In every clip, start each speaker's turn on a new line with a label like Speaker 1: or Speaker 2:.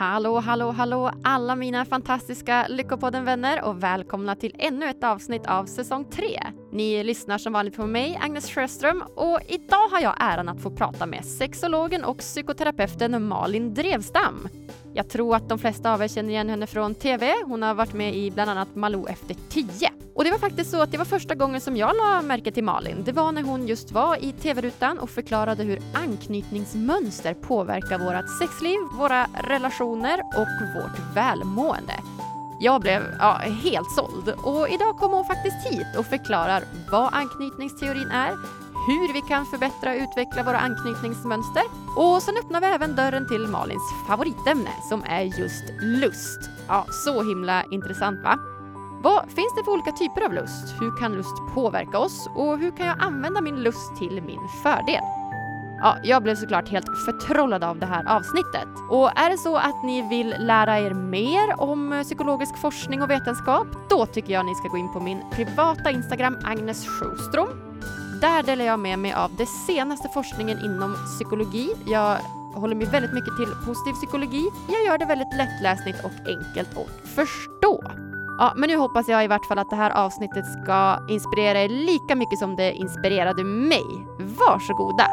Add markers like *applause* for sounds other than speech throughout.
Speaker 1: Hallå, hallå, hallå alla mina fantastiska Lyckopodden-vänner och välkomna till ännu ett avsnitt av säsong 3. Ni lyssnar som vanligt på mig, Agnes Sjöström, och idag har jag äran att få prata med sexologen och psykoterapeuten Malin Drevstam. Jag tror att de flesta av er känner igen henne från TV. Hon har varit med i bland annat Malou efter 10. Och det var faktiskt så att det var första gången som jag la märke till Malin. Det var när hon just var i TV-rutan och förklarade hur anknytningsmönster påverkar vårt sexliv, våra relationer och vårt välmående. Jag blev ja, helt såld och idag kommer hon faktiskt hit och förklarar vad anknytningsteorin är, hur vi kan förbättra och utveckla våra anknytningsmönster och sen öppnar vi även dörren till Malins favoritämne som är just lust. Ja, så himla intressant va? Vad finns det för olika typer av lust? Hur kan lust påverka oss? Och hur kan jag använda min lust till min fördel? Ja, jag blev såklart helt förtrollad av det här avsnittet. Och är det så att ni vill lära er mer om psykologisk forskning och vetenskap, då tycker jag ni ska gå in på min privata Instagram Agnes Sjöström. Där delar jag med mig av den senaste forskningen inom psykologi. Jag håller mig väldigt mycket till positiv psykologi. Jag gör det väldigt lättläsligt och enkelt att förstå. Ja, men nu hoppas jag i vart fall att det här avsnittet ska inspirera er lika mycket som det inspirerade mig. Varsågoda!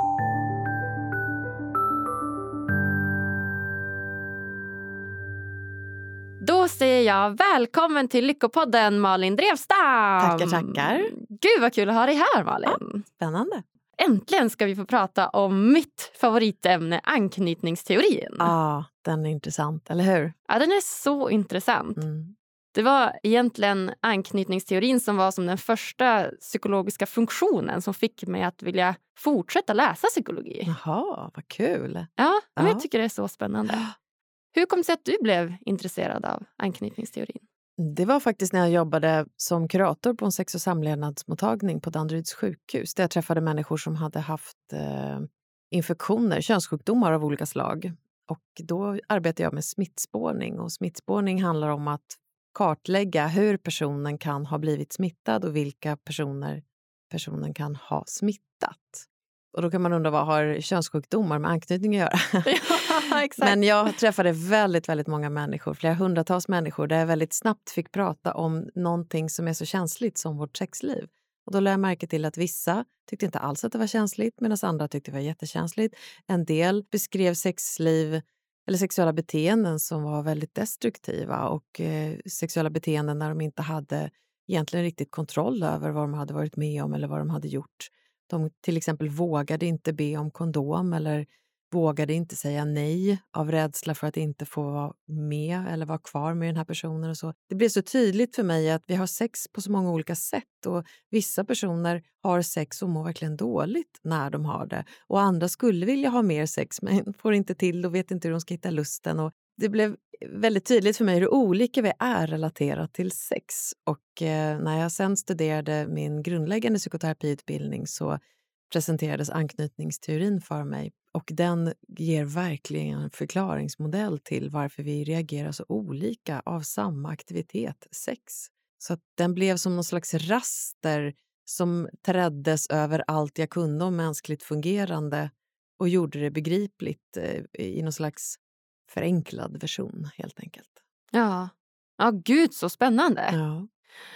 Speaker 1: Då säger jag välkommen till Lyckopodden Malin Drevstam!
Speaker 2: Tackar, tackar.
Speaker 1: Gud vad kul att ha dig här Malin! Ja,
Speaker 2: spännande.
Speaker 1: Äntligen ska vi få prata om mitt favoritämne, anknytningsteorin.
Speaker 2: Ja, den är intressant, eller hur?
Speaker 1: Ja, den är så intressant. Mm. Det var egentligen anknytningsteorin som var som den första psykologiska funktionen som fick mig att vilja fortsätta läsa psykologi.
Speaker 2: Jaha, vad kul!
Speaker 1: Ja, ja. jag tycker det är så spännande. Hur kom det sig att du blev intresserad av anknytningsteorin?
Speaker 2: Det var faktiskt när jag jobbade som kurator på en sex och samlevnadsmottagning på Danderyds sjukhus där jag träffade människor som hade haft eh, infektioner, könssjukdomar av olika slag. Och då arbetade jag med smittspårning och smittspårning handlar om att kartlägga hur personen kan ha blivit smittad och vilka personer personen kan ha smittat. Och då kan man undra vad har könssjukdomar med anknytning att göra? *laughs*
Speaker 1: Ja, *laughs*
Speaker 2: Men jag träffade väldigt, väldigt många människor, flera hundratals människor där jag väldigt snabbt fick prata om någonting som är så känsligt som vårt sexliv. Och då lade jag märke till att vissa tyckte inte alls att det var känsligt medan andra tyckte det var jättekänsligt. En del beskrev sexliv eller sexuella beteenden som var väldigt destruktiva och eh, sexuella beteenden när de inte hade egentligen riktigt kontroll över vad de hade varit med om eller vad de hade gjort. De till exempel vågade inte be om kondom eller vågade inte säga nej av rädsla för att inte få vara med eller vara kvar med den här personen. Och så. Det blev så tydligt för mig att vi har sex på så många olika sätt och vissa personer har sex och mår verkligen dåligt när de har det och andra skulle vilja ha mer sex *laughs* men får inte till och vet inte hur de ska hitta lusten. Och det blev väldigt tydligt för mig hur olika vi är relaterat till sex. Och eh, när jag sen studerade min grundläggande psykoterapiutbildning så presenterades anknytningsteorin för mig och den ger verkligen en förklaringsmodell till varför vi reagerar så olika av samma aktivitet, sex. Så att den blev som någon slags raster som träddes över allt jag kunde om mänskligt fungerande och gjorde det begripligt eh, i någon slags förenklad version, helt enkelt.
Speaker 1: Ja, ja gud så spännande.
Speaker 2: Ja.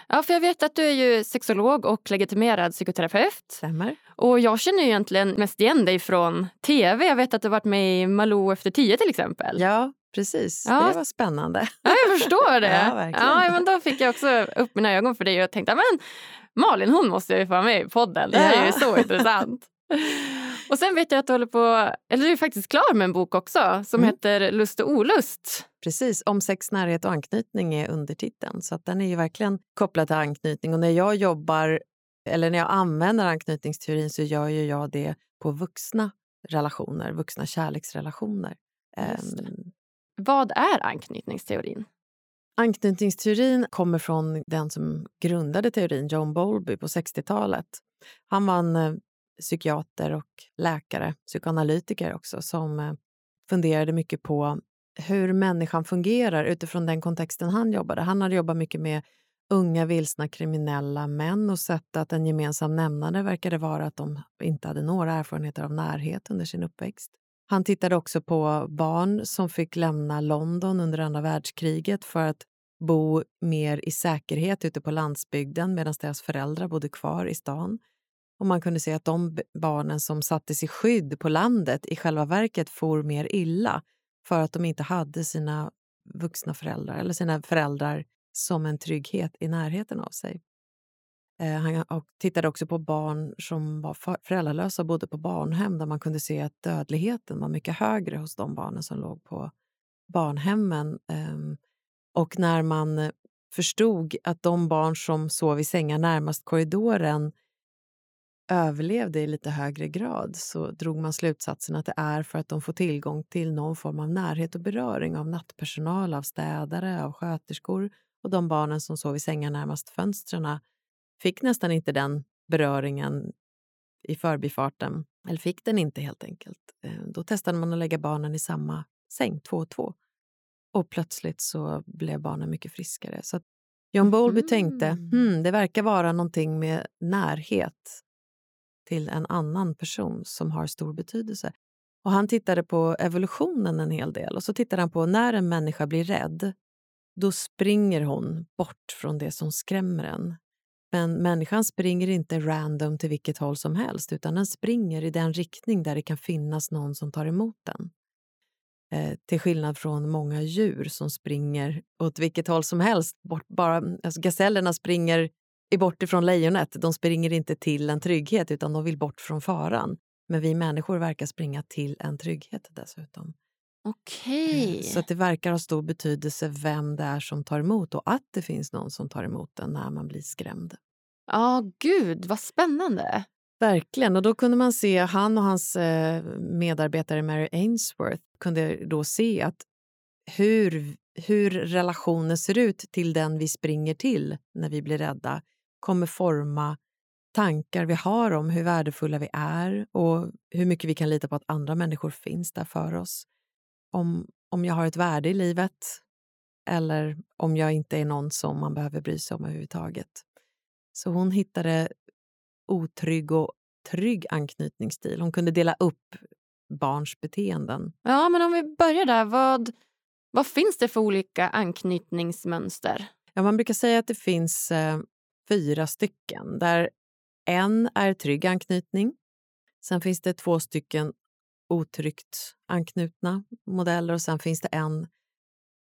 Speaker 1: Ja, för jag vet att du är ju sexolog och legitimerad psykoterapeut.
Speaker 2: Stämmer.
Speaker 1: Och jag känner ju egentligen mest igen dig från tv. Jag vet att du varit med i Malou efter tio till exempel.
Speaker 2: Ja, precis. Ja. Det var spännande.
Speaker 1: Ja, jag förstår det. *laughs*
Speaker 2: ja, verkligen.
Speaker 1: Ja, men då fick jag också upp mina ögon för dig och tänkte men Malin hon måste ju få vara med i podden. Det här ja. är ju så intressant. *laughs* Och sen vet jag att du håller på, eller du är faktiskt klar med en bok också som mm. heter Lust och olust.
Speaker 2: Precis, om sex, närhet och anknytning är undertiteln. Så att den är ju verkligen kopplad till anknytning. Och när jag jobbar, eller när jag använder anknytningsteorin så gör ju jag det på vuxna relationer, vuxna kärleksrelationer.
Speaker 1: Um, Vad är anknytningsteorin?
Speaker 2: Anknytningsteorin kommer från den som grundade teorin, John Bowlby, på 60-talet. Han var en eh, psykiater och läkare, psykoanalytiker också, som eh, funderade mycket på hur människan fungerar utifrån den kontexten han jobbade. Han hade jobbat mycket med unga vilsna kriminella män och sett att en gemensam nämnare verkade vara att de inte hade några erfarenheter av närhet under sin uppväxt. Han tittade också på barn som fick lämna London under andra världskriget för att bo mer i säkerhet ute på landsbygden medan deras föräldrar bodde kvar i stan. Och man kunde se att de barnen som sattes i skydd på landet i själva verket for mer illa för att de inte hade sina vuxna föräldrar eller sina föräldrar som en trygghet i närheten av sig. Eh, han tittade också på barn som var föräldralösa och bodde på barnhem där man kunde se att dödligheten var mycket högre hos de barnen som låg på barnhemmen. Ehm, och när man eh, förstod att de barn som sov i sängar närmast korridoren överlevde i lite högre grad så drog man slutsatsen att det är för att de får tillgång till någon form av närhet och beröring av nattpersonal, av städare, av sköterskor och de barnen som sov i sängar närmast fönstren fick nästan inte den beröringen i förbifarten, eller fick den inte helt enkelt. Eh, då testade man att lägga barnen i samma säng, två och två. Och plötsligt så blev barnen mycket friskare. Så John Bowlby mm. tänkte, hmm, det verkar vara någonting med närhet till en annan person som har stor betydelse. Och Han tittade på evolutionen en hel del och så tittade han på när en människa blir rädd då springer hon bort från det som skrämmer en. Men människan springer inte random till vilket håll som helst utan den springer i den riktning där det kan finnas någon som tar emot den. Eh, till skillnad från många djur som springer åt vilket håll som helst. Bort, bara, alltså gasellerna springer bort ifrån lejonet. De springer inte till en trygghet utan de vill bort från faran. Men vi människor verkar springa till en trygghet dessutom.
Speaker 1: Okej. Okay.
Speaker 2: Så det verkar ha stor betydelse vem det är som tar emot och att det finns någon som tar emot den när man blir skrämd.
Speaker 1: Ja, oh, gud vad spännande.
Speaker 2: Verkligen. Och då kunde man se, han och hans eh, medarbetare Mary Ainsworth kunde då se att hur, hur relationen ser ut till den vi springer till när vi blir rädda kommer forma tankar vi har om hur värdefulla vi är och hur mycket vi kan lita på att andra människor finns där för oss om, om jag har ett värde i livet eller om jag inte är någon som man behöver bry sig om överhuvudtaget. Så hon hittade otrygg och trygg anknytningsstil. Hon kunde dela upp barns beteenden.
Speaker 1: Ja, men om vi börjar där. Vad, vad finns det för olika anknytningsmönster?
Speaker 2: Ja, man brukar säga att det finns eh, fyra stycken. Där en är trygg anknytning. Sen finns det två stycken otryggt anknutna modeller och sen finns det en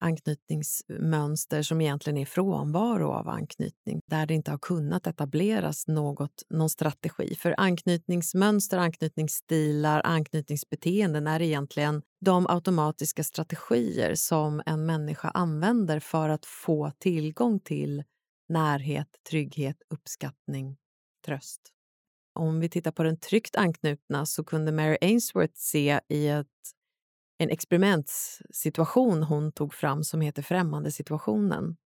Speaker 2: anknytningsmönster som egentligen är frånvaro av anknytning där det inte har kunnat etableras något, någon strategi. För anknytningsmönster, anknytningsstilar, anknytningsbeteenden är egentligen de automatiska strategier som en människa använder för att få tillgång till närhet, trygghet, uppskattning, tröst. Om vi tittar på den tryggt anknutna så kunde Mary Ainsworth se i ett, en experimentsituation hon tog fram som heter Främmande situationen.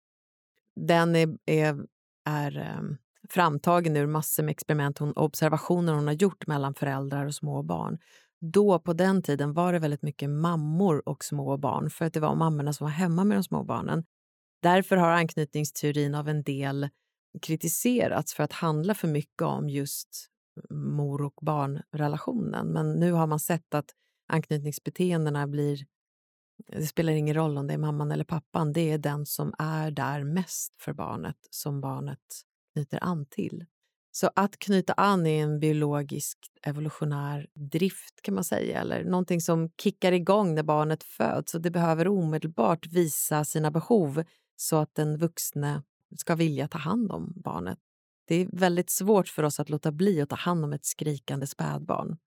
Speaker 2: Den är, är, är ehm, framtagen ur massor med experiment och observationer hon har gjort mellan föräldrar och små barn. Då, på den tiden, var det väldigt mycket mammor och små barn för att det var mammorna som var hemma med de små barnen. Därför har anknytningsteorin av en del kritiserats för att handla för mycket om just mor och barnrelationen. Men nu har man sett att anknytningsbeteendena blir... Det spelar ingen roll om det är mamman eller pappan. Det är den som är där mest för barnet som barnet knyter an till. Så att knyta an är en biologisk evolutionär drift kan man säga, eller någonting som kickar igång när barnet föds och det behöver omedelbart visa sina behov så att den vuxne ska vilja ta hand om barnet. Det är väldigt svårt för oss att låta bli att ta hand om ett skrikande spädbarn.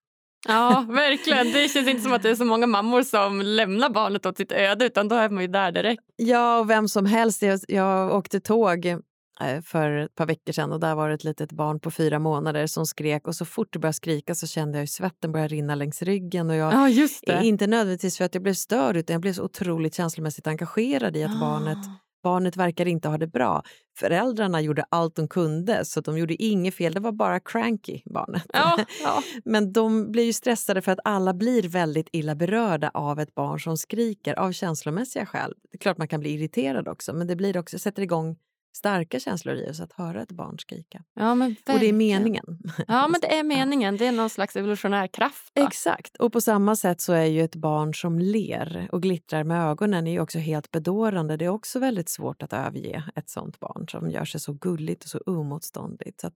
Speaker 1: Ja, verkligen. Det känns inte som att det är så många mammor som lämnar barnet åt sitt öde utan då är man ju där direkt.
Speaker 2: Ja, och vem som helst. Jag, jag åkte tåg eh, för ett par veckor sedan och där var det ett litet barn på fyra månader som skrek och så fort det började skrika så kände jag hur svetten började rinna längs ryggen. Och jag,
Speaker 1: det.
Speaker 2: Inte nödvändigtvis för att jag blev störd utan jag blev så otroligt känslomässigt engagerad i att ah. barnet barnet verkar inte ha det bra. Föräldrarna gjorde allt de kunde, så de gjorde inget fel. Det var bara cranky, barnet.
Speaker 1: Ja, *laughs* ja.
Speaker 2: Men de blir ju stressade för att alla blir väldigt illa berörda av ett barn som skriker av känslomässiga skäl. Det är klart man kan bli irriterad också, men det blir också, sätter igång starka känslor i oss att höra ett barn skrika.
Speaker 1: Ja, men
Speaker 2: och det är meningen.
Speaker 1: Ja, men det *laughs* är meningen. Det är någon slags evolutionär kraft. Va?
Speaker 2: Exakt. Och på samma sätt så är ju ett barn som ler och glittrar med ögonen är ju också helt bedårande. Det är också väldigt svårt att överge ett sånt barn som gör sig så gulligt och så omotståndligt. Så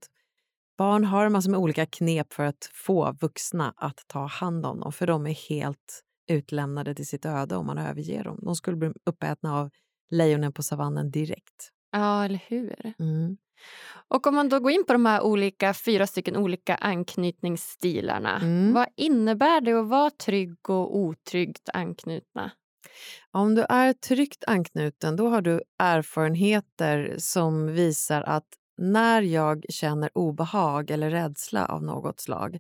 Speaker 2: barn har massor med olika knep för att få vuxna att ta hand om dem, för de är helt utlämnade till sitt öde om man överger dem. De skulle bli uppätna av lejonen på savannen direkt.
Speaker 1: Ja, eller hur?
Speaker 2: Mm.
Speaker 1: Och om man då går in på de här olika, fyra stycken olika anknytningsstilarna.
Speaker 2: Mm.
Speaker 1: Vad innebär det att vara trygg och otryggt anknutna?
Speaker 2: Om du är tryggt anknuten då har du erfarenheter som visar att när jag känner obehag eller rädsla av något slag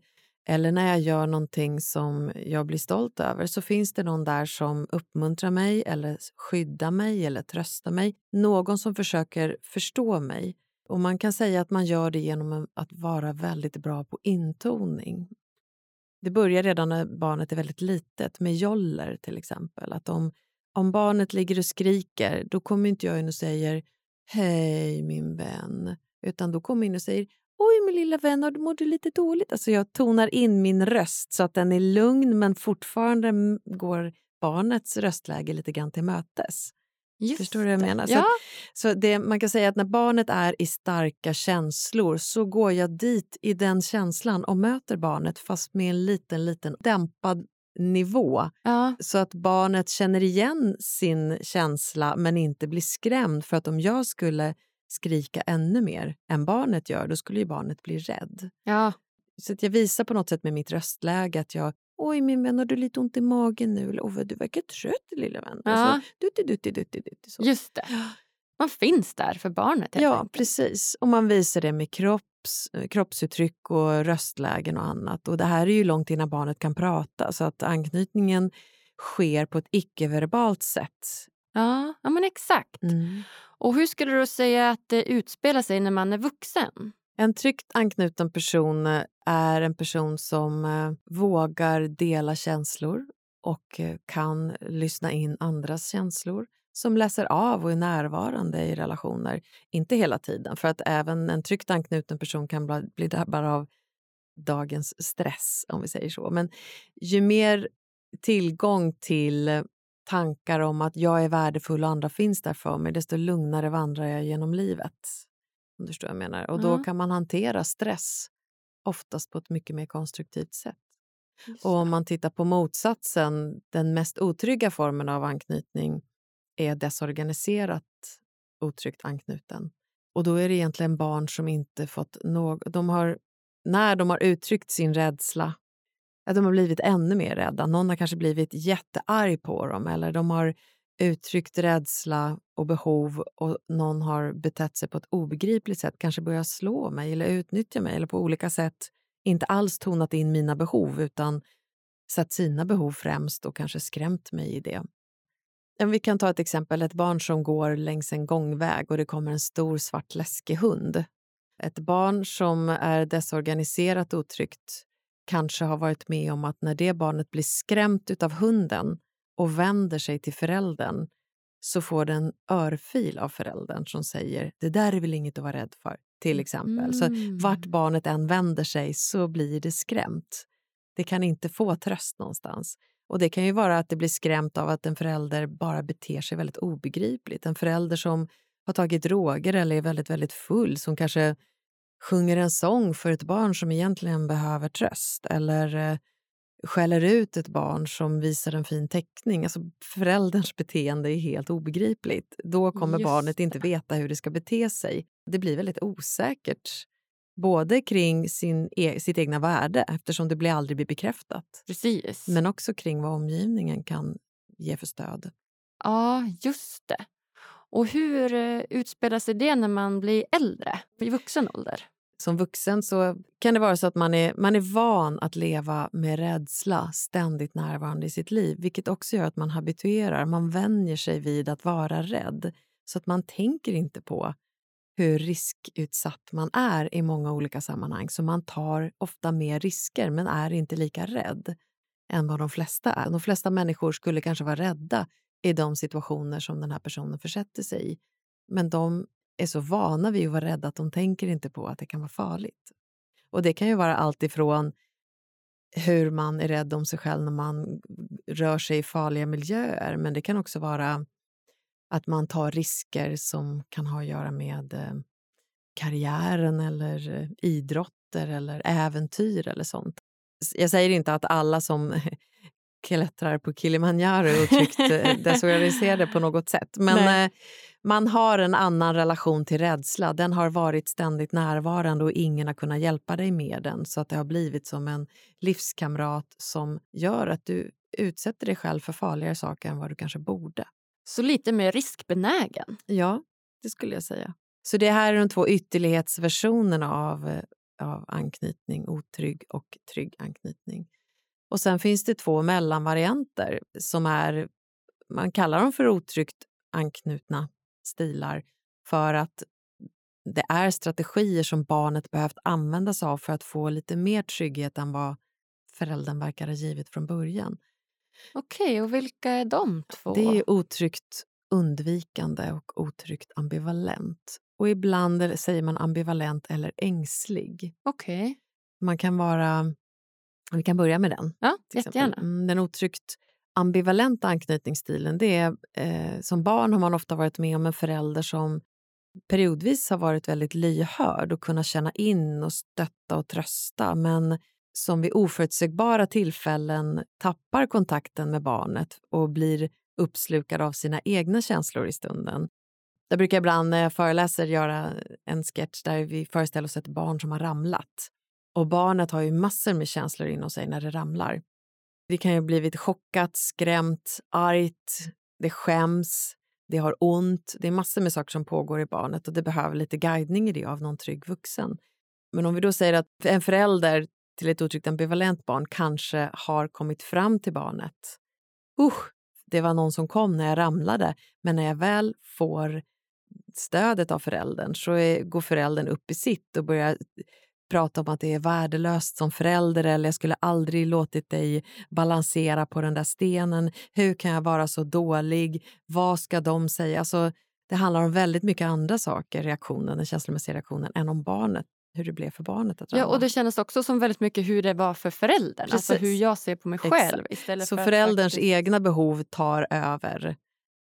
Speaker 2: eller när jag gör någonting som jag blir stolt över så finns det någon där som uppmuntrar mig eller skyddar mig eller tröstar mig. Någon som försöker förstå mig. Och Man kan säga att man gör det genom att vara väldigt bra på intoning. Det börjar redan när barnet är väldigt litet, med joller till exempel. Att om, om barnet ligger och skriker, då kommer inte jag in och säger Hej min vän, utan då kommer jag in och säger Oj, min lilla vän, har du mått lite dåligt? Alltså jag tonar in min röst så att den är lugn men fortfarande går barnets röstläge lite grann till mötes.
Speaker 1: Just
Speaker 2: Förstår du vad jag menar? Så,
Speaker 1: Ja.
Speaker 2: att, så det, man kan säga att när barnet är i starka känslor så går jag dit i den känslan och möter barnet fast med en liten, liten dämpad nivå
Speaker 1: Ja.
Speaker 2: så att barnet känner igen sin känsla men inte blir skrämd. För att om jag skulle skrika ännu mer än barnet gör, då skulle ju barnet bli rädd.
Speaker 1: ja.
Speaker 2: Så jag visar på något sätt med mitt röstläge att jag Oj min vän, har du lite ont i magen nu? Eller, du verkar trött lilla vän.
Speaker 1: Ja.
Speaker 2: Och så, dutti, dutti, dutti, dutti, så.
Speaker 1: Just det. *gasps* Man finns där för barnet.
Speaker 2: Ja,
Speaker 1: enkelt.
Speaker 2: precis. Och man visar det med kropps, kroppsuttryck och röstlägen och annat. Och det här är ju långt innan barnet kan prata så att anknytningen sker på ett icke-verbalt sätt.
Speaker 1: Ja, ja, men exakt.
Speaker 2: Mm.
Speaker 1: Och hur skulle du säga att det utspelar sig när man är vuxen?
Speaker 2: En tryggt anknuten person eh, är en person som eh, vågar dela känslor och eh, kan lyssna in andras känslor som läser av och är närvarande i relationer. Inte hela tiden, för att även en tryggt anknuten person kan bli- drabbad av dagens stress, om vi säger så. Men ju mer tillgång till tankar om att jag är värdefull och andra finns där för mig, desto lugnare vandrar jag genom livet. Om du förstår vad jag menar. Och då
Speaker 1: Ja.
Speaker 2: kan man hantera stress oftast på ett mycket mer konstruktivt sätt.
Speaker 1: Just
Speaker 2: Och om man tittar på motsatsen, den mest otrygga formen av anknytning är desorganiserat otryggt anknuten. Och då är det egentligen barn som inte fått något... De har, när de har uttryckt sin rädsla, att de har blivit ännu mer rädda. Någon har kanske blivit jättearg på dem eller de har uttryckt rädsla och behov och någon har betett sig på ett obegripligt sätt, kanske börjat slå mig eller utnyttja mig eller på olika sätt inte alls tonat in mina behov utan satt sina behov främst och kanske skrämt mig i det. Vi kan ta ett exempel, ett barn som går längs en gångväg och det kommer en stor svart läskig hund. Ett barn som är desorganiserat otryggt kanske har varit med om att när det barnet blir skrämt av hunden och vänder sig till föräldern så får den örfil av föräldern som säger det där är väl inget att vara rädd för, till exempel. Så
Speaker 1: Mm.
Speaker 2: vart barnet än vänder sig så blir det skrämt. Det kan inte få tröst någonstans. Och Det kan ju vara att det blir skrämt av att en förälder bara beter sig väldigt obegripligt. En förälder som har tagit droger eller är väldigt, väldigt full som kanske sjunger en sång för ett barn som egentligen behöver tröst eller eh, skäller ut ett barn som visar en fin teckning. Alltså, förälderns *laughs* beteende är helt obegripligt. Då kommer
Speaker 1: Just
Speaker 2: barnet inte veta hur det ska bete sig. Det blir väldigt osäkert. Både kring sin e sitt egna värde, eftersom det blir aldrig blir bekräftat
Speaker 1: Precis.
Speaker 2: men också kring vad omgivningen kan ge för stöd.
Speaker 1: Ja, just det. Och hur eh, utspelar sig det när man blir äldre, i vuxen ålder?
Speaker 2: Som vuxen så kan det vara så att man är, man är van att leva med rädsla ständigt närvarande i sitt liv vilket också gör att man habituerar, man vänjer sig vid att vara rädd. Så att man tänker inte på hur riskutsatt man är i många olika sammanhang. Så man tar ofta mer risker men är inte lika rädd än vad de flesta är. De flesta människor skulle kanske vara rädda i de situationer som den här personen försätter sig i. Men de är så vana vid att vara rädda att de tänker inte på att det kan vara farligt. Och det kan ju vara allt ifrån hur man är rädd om sig själv när man rör sig i farliga miljöer men det kan också vara att man tar risker som kan ha att göra med eh, karriären eller eh, idrotter eller äventyr eller sånt. Jag säger inte att alla som klättrar på Kilimanjaro är otryggt eh, *laughs* desorganiserade på något sätt. Men Nej. man har en annan relation till rädsla. Den har varit ständigt närvarande och ingen har kunnat hjälpa dig med den. Så att det har blivit som en livskamrat som gör att du utsätter dig själv för farligare saker än vad du kanske borde.
Speaker 1: Så lite mer riskbenägen?
Speaker 2: Ja, det skulle jag säga. Så det här är de två ytterlighetsversionerna av, eh, av anknytning, otrygg och trygg anknytning. Och sen finns det två mellanvarianter som är, man kallar dem för otryggt anknutna stilar för att det är strategier som barnet behövt använda sig av för att få lite mer trygghet än vad föräldern verkar ha givit från början.
Speaker 1: Okej, och vilka är de två?
Speaker 2: Det är otryggt undvikande och otryggt ambivalent. Och ibland säger man ambivalent eller ängslig.
Speaker 1: Okej.
Speaker 2: Man kan vara... Vi kan börja med den.
Speaker 1: Ja, jättegärna.
Speaker 2: Mm, den otryggt ambivalenta anknytningsstilen det är eh, som barn har man ofta varit med om en förälder som periodvis har varit väldigt lyhörd och kunnat känna in och stötta och trösta men som vid oförutsägbara tillfällen tappar kontakten med barnet och blir uppslukad av sina egna känslor i stunden. Jag brukar ibland när jag föreläser göra en sketch där vi föreställer oss ett barn som har ramlat. Och barnet har ju massor med känslor inom sig när det ramlar. Det kan ju ha blivit chockat, skrämt, argt, det skäms, det har ont. Det är massor med saker som pågår i barnet och det behöver lite guidning i det av någon trygg vuxen. Men om vi då säger att en förälder till ett otryggt ambivalent barn kanske har kommit fram till barnet. Usch, det var någon som kom när jag ramlade, men när jag väl får stödet av föräldern så är, går föräldern upp i sitt och börjar prata om att det är värdelöst som förälder eller jag skulle aldrig låtit dig balansera på den där stenen. Hur kan jag vara så dålig? Vad ska de säga? Alltså, det handlar om väldigt mycket andra saker, reaktionen, den känslomässiga reaktionen, än om barnet hur det blev för barnet att
Speaker 1: ramla. Ja, och det kändes också som väldigt mycket hur det var för föräldern. Precis. Alltså hur jag ser på mig själv. Istället
Speaker 2: Så
Speaker 1: för
Speaker 2: förälderns faktiskt... egna behov tar över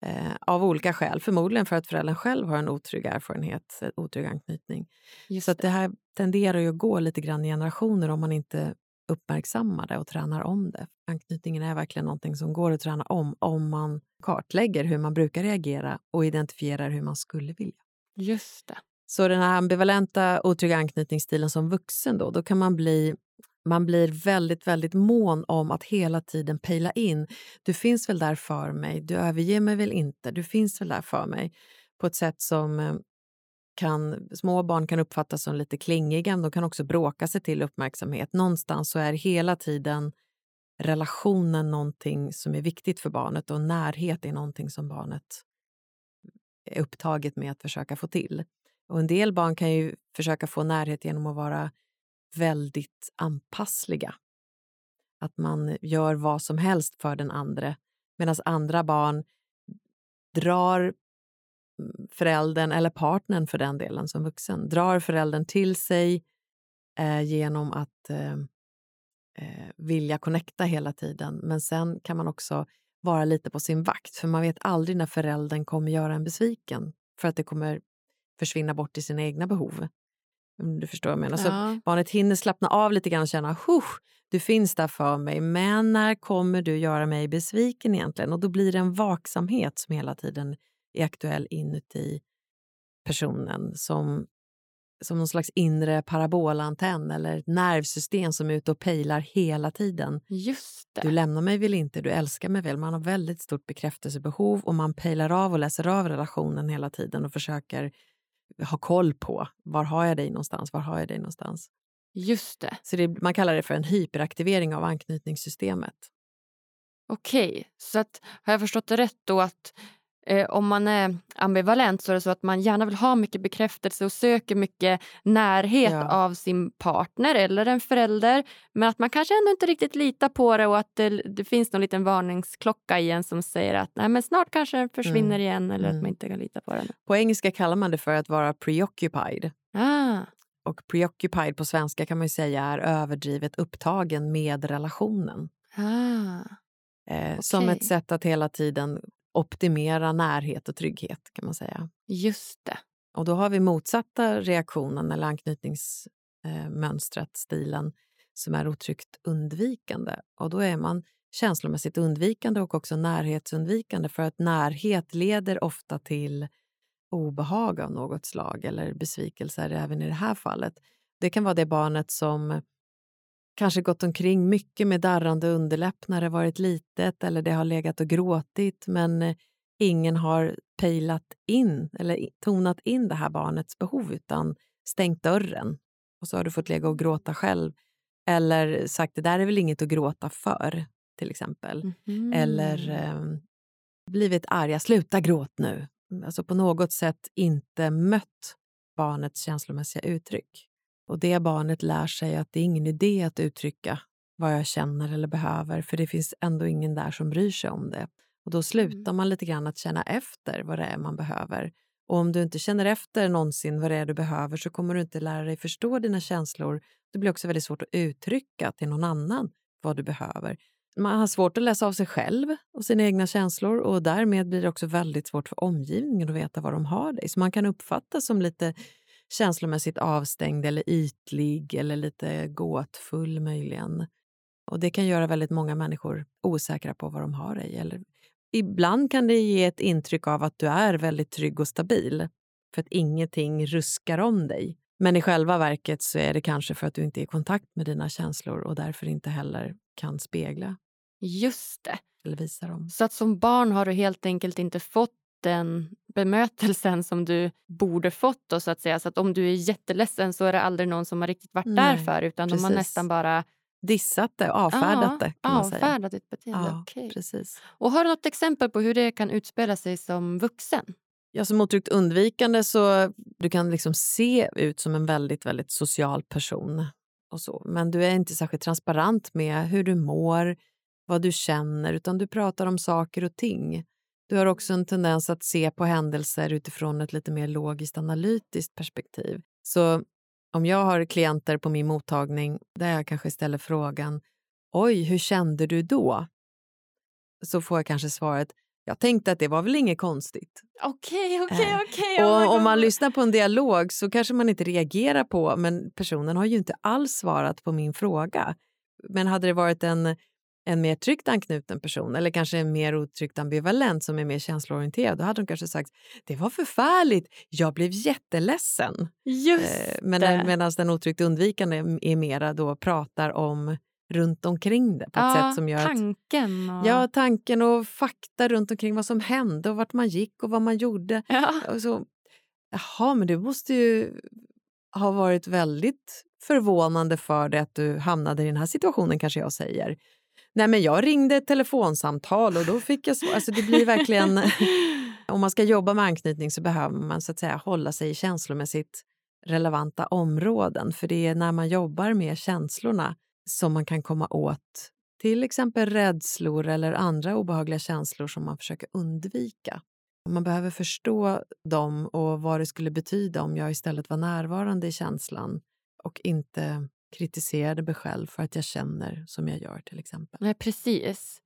Speaker 2: eh, av olika skäl. Förmodligen för att föräldern själv har en otrygg erfarenhet, en otrygg anknytning. Just Så det. det här tenderar ju att gå lite grann i generationer om man inte uppmärksammar det och tränar om det. Anknytningen är verkligen någonting som går att träna om om man kartlägger hur man brukar reagera och identifierar hur man skulle vilja.
Speaker 1: Just det.
Speaker 2: Så den här ambivalenta otrygga anknytningsstilen som vuxen då, då kan man bli man blir väldigt, väldigt mån om att hela tiden pejla in. Du finns väl där för mig? Du överger mig väl inte? Du finns väl där för mig? På ett sätt som eh, kan, små barn kan uppfattas som lite klingiga, men de kan också bråka sig till uppmärksamhet. Någonstans så är hela tiden relationen någonting som är viktigt för barnet och närhet är någonting som barnet är upptaget med att försöka få till. Och en del barn kan ju försöka få närhet genom att vara väldigt anpassliga. Att man gör vad som helst för den andra medan andra barn drar föräldern, eller partnern för den delen som vuxen, drar föräldern till sig eh, genom att eh, eh, vilja connecta hela tiden. Men sen kan man också vara lite på sin vakt för man vet aldrig när föräldern kommer göra en besviken för att det kommer försvinna bort i sina egna behov. du förstår vad jag menar. Ja. Så barnet hinner slappna av lite grann och känna du finns där för mig, men när kommer du göra mig besviken egentligen? Och då blir det en vaksamhet som hela tiden är aktuell inuti personen som, som någon slags inre parabolantenn eller ett nervsystem som är ute och pejlar hela tiden.
Speaker 1: Just det.
Speaker 2: Du lämnar mig väl inte, du älskar mig väl? Man har väldigt stort bekräftelsebehov och man pejlar av och läser av relationen hela tiden och försöker ha koll på. Var har jag dig någonstans? Var har jag dig någonstans?
Speaker 1: Just det.
Speaker 2: Så det, man kallar det för en hyperaktivering av anknytningssystemet.
Speaker 1: Okej, så att, har jag förstått det rätt då att eh, om man är ambivalent så är det så att man gärna vill ha mycket bekräftelse och söker mycket närhet
Speaker 2: Ja.
Speaker 1: av sin partner eller en förälder. Men att man kanske ändå inte riktigt litar på det och att det, det finns någon liten varningsklocka i en som säger att Nej, men snart kanske den försvinner
Speaker 2: Mm.
Speaker 1: igen eller att
Speaker 2: Mm.
Speaker 1: man inte kan lita på den.
Speaker 2: På engelska kallar man det för att vara preoccupied.
Speaker 1: Ah,
Speaker 2: Och preoccupied på svenska kan man ju säga är överdrivet upptagen med relationen.
Speaker 1: ah.
Speaker 2: Eh, Som
Speaker 1: Okej.
Speaker 2: ett sätt att hela tiden optimera närhet och trygghet kan man säga.
Speaker 1: Just det.
Speaker 2: Och då har vi motsatta reaktionen eller anknytningsmönstret, stilen, som är otryggt undvikande. Och då är man känslomässigt undvikande och också närhetsundvikande för att närhet leder ofta till obehag av något slag eller besvikelser även i det här fallet. Det kan vara det barnet som kanske gått omkring mycket med darrande underläpp när det varit litet eller det har legat och gråtit men eh, ingen har pejlat in eller tonat in det här barnets behov utan stängt dörren och så har du fått ligga och gråta själv. Eller sagt det där är väl inget att gråta för, till exempel.
Speaker 1: Mhm.
Speaker 2: Eller eh, blivit arga, sluta gråt nu. Alltså på något sätt inte mött barnets känslomässiga uttryck. Och det barnet lär sig att det är ingen idé att uttrycka vad jag känner eller behöver för det finns ändå ingen där som bryr sig om det. Och då slutar man lite grann att känna efter vad det är man behöver. Och om du inte känner efter någonsin vad det är du behöver så kommer du inte lära dig förstå dina känslor. Det blir också väldigt svårt att uttrycka till någon annan vad du behöver. Man har svårt att läsa av sig själv och sina egna känslor och därmed blir det också väldigt svårt för omgivningen att veta vad de har dig. Så man kan uppfattas som lite känslomässigt avstängd eller ytlig eller lite gåtfull möjligen. Och det kan göra väldigt många människor osäkra på vad de har dig. Eller ibland kan det ge ett intryck av att du är väldigt trygg och stabil för att ingenting ruskar om dig. Men i själva verket så är det kanske för att du inte är i kontakt med dina känslor och därför inte heller kan spegla
Speaker 1: Just det.
Speaker 2: eller visa dem.
Speaker 1: Så att som barn har du helt enkelt inte fått den bemötelsen som du borde fått. Då, så att säga. Så att om du är jätteledsen så är det aldrig någon som har riktigt varit där
Speaker 2: Nej,
Speaker 1: för utan de har
Speaker 2: precis.
Speaker 1: nästan bara
Speaker 2: Dissat det, avfärdat det kan man säga.
Speaker 1: avfärdat ditt beteende.
Speaker 2: Ja,
Speaker 1: Okej.
Speaker 2: precis.
Speaker 1: Och har du något exempel på hur det kan utspela sig som vuxen?
Speaker 2: Ja, som otryggt undvikande så du kan liksom se ut som en väldigt, väldigt social person. och så. Men du är inte särskilt transparent med hur du mår, vad du känner, utan du pratar om saker och ting. Du har också en tendens att se på händelser utifrån ett lite mer logiskt analytiskt perspektiv. Så om jag har klienter på min mottagning där jag kanske ställer frågan Oj, hur kände du då? Så får jag kanske svaret jag tänkte att det var väl inget konstigt.
Speaker 1: Okej,
Speaker 2: Eh,
Speaker 1: okej, okej. oh
Speaker 2: Och om man lyssnar på en dialog så kanske man inte reagerar på, men personen har ju inte alls svarat på min fråga. Men hade det varit en, en mer tryggt anknuten person eller kanske en mer otryggt ambivalent som är mer känsloorienterad, då hade de kanske sagt det var förfärligt, jag blev jätteledsen.
Speaker 1: Just
Speaker 2: Eh, men medan den otryggt undvikande är mera då pratar om runt omkring det på ett
Speaker 1: ja,
Speaker 2: sätt som gör
Speaker 1: tanken. Och...
Speaker 2: Ja, tanken och fakta runt omkring vad som hände och vart man gick och vad man gjorde.
Speaker 1: Ja.
Speaker 2: Och så, jaha, men det måste ju ha varit väldigt förvånande för dig att du hamnade i den här situationen, kanske jag säger. Nej, men jag ringde ett telefonsamtal och då fick jag svar. Alltså, det blir verkligen... *laughs* Om man ska jobba med anknytning så behöver man så att säga hålla sig i känslomässigt relevanta områden. För det är när man jobbar med känslorna som man kan komma åt till exempel rädslor eller andra obehagliga känslor som man försöker undvika. Man behöver förstå dem och vad det skulle betyda om jag istället var närvarande i känslan och inte kritiserade mig själv för att jag känner som jag gör till exempel.
Speaker 1: Nej, precis.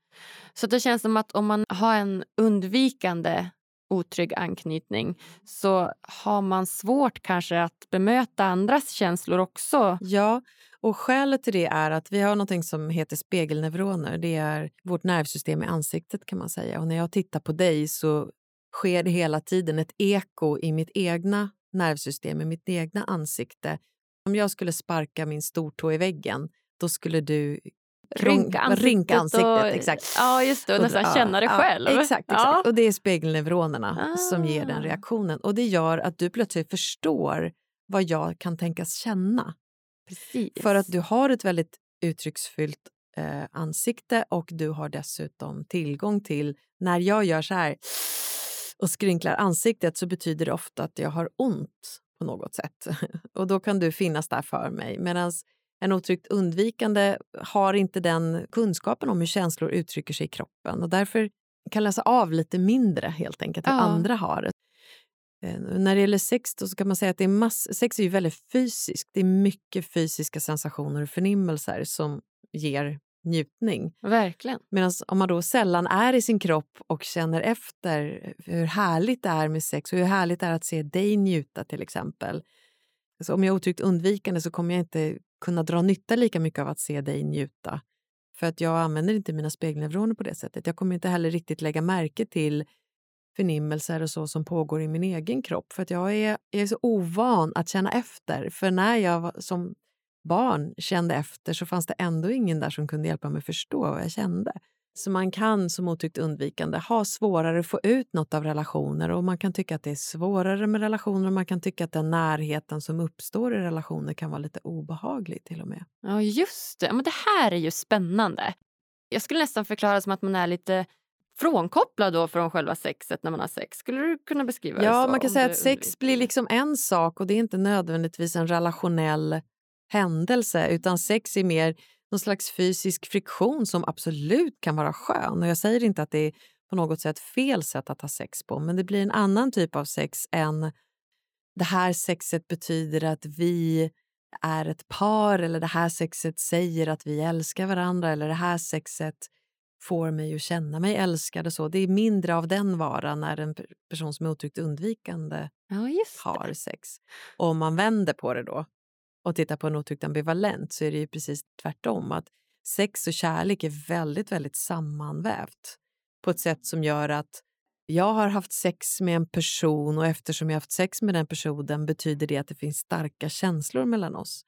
Speaker 1: Så det känns som att om man har en undvikande otrygg anknytning så har man svårt kanske att bemöta andras känslor också.
Speaker 2: Ja, och skälet till det är att vi har något som heter spegelneuroner. Det är vårt nervsystem i ansiktet kan man säga. Och när jag tittar på dig så sker det hela tiden ett eko i mitt egna nervsystem, i mitt egna ansikte. Om jag skulle sparka min stortå i väggen, då skulle du
Speaker 1: Rynka ansiktet.
Speaker 2: rynka ansiktet
Speaker 1: och,
Speaker 2: exakt.
Speaker 1: Ja, just det. Och nästan
Speaker 2: ja,
Speaker 1: känna det
Speaker 2: ja,
Speaker 1: själv.
Speaker 2: Exakt, exakt.
Speaker 1: Ja.
Speaker 2: och det är spegelneuronerna som ger den
Speaker 1: Ah.
Speaker 2: reaktionen. Och det gör att du plötsligt förstår vad jag kan tänkas känna.
Speaker 1: Precis.
Speaker 2: För att du har ett väldigt uttrycksfullt eh, ansikte och du har dessutom tillgång till, när jag gör så här och skrynklar ansiktet så betyder det ofta att jag har ont på något sätt. *laughs* Och då kan du finnas där för mig. Medan en otryggt undvikande har inte den kunskapen om hur känslor uttrycker sig i kroppen och därför kan läsa av lite mindre helt enkelt hur ja. andra har det. Eh, när det gäller sex då så kan man säga att det är mass sex är ju väldigt fysiskt. Det är mycket fysiska sensationer och förnimmelser som ger njutning.
Speaker 1: Verkligen.
Speaker 2: Medan om man då sällan är i sin kropp och känner efter hur härligt det är med sex och hur härligt det är att se dig njuta till exempel. Alltså om jag är otryggt undvikande så kommer jag inte kunna dra nytta lika mycket av att se dig njuta. För att jag använder inte mina spegelneuroner på det sättet. Jag kommer inte heller riktigt lägga märke till förnimmelser och så som pågår i min egen kropp. För att jag är, jag är så ovan att känna efter. För när jag som barn kände efter så fanns det ändå ingen där som kunde hjälpa mig förstå vad jag kände. Så man kan som otyckt undvikande ha svårare att få ut något av relationer och man kan tycka att det är svårare med relationer och man kan tycka att den närheten som uppstår i relationer kan vara lite obehaglig till och med.
Speaker 1: Ja, just det. Men det här är ju spännande. Jag skulle nästan förklara som att man är lite frånkopplad då från själva sexet när man har sex. Skulle du kunna beskriva
Speaker 2: ja,
Speaker 1: det så?
Speaker 2: man kan säga att sex blir liksom en sak och det är inte nödvändigtvis en relationell händelse utan sex är mer någon slags fysisk friktion som absolut kan vara skön. Och jag säger inte att det är på något sätt fel sätt att ha sex på men det blir en annan typ av sex än det här sexet betyder att vi är ett par eller det här sexet säger att vi älskar varandra eller det här sexet får mig att känna mig älskad och så. Det är mindre av den varan när en person som är otryggt undvikande
Speaker 1: ja,
Speaker 2: har sex. Och om man vänder på det då och tittar på en otryggt ambivalent så är det ju precis tvärtom. Att sex och kärlek är väldigt, väldigt sammanvävt på ett sätt som gör att jag har haft sex med en person och eftersom jag haft sex med den personen betyder det att det finns starka känslor mellan oss.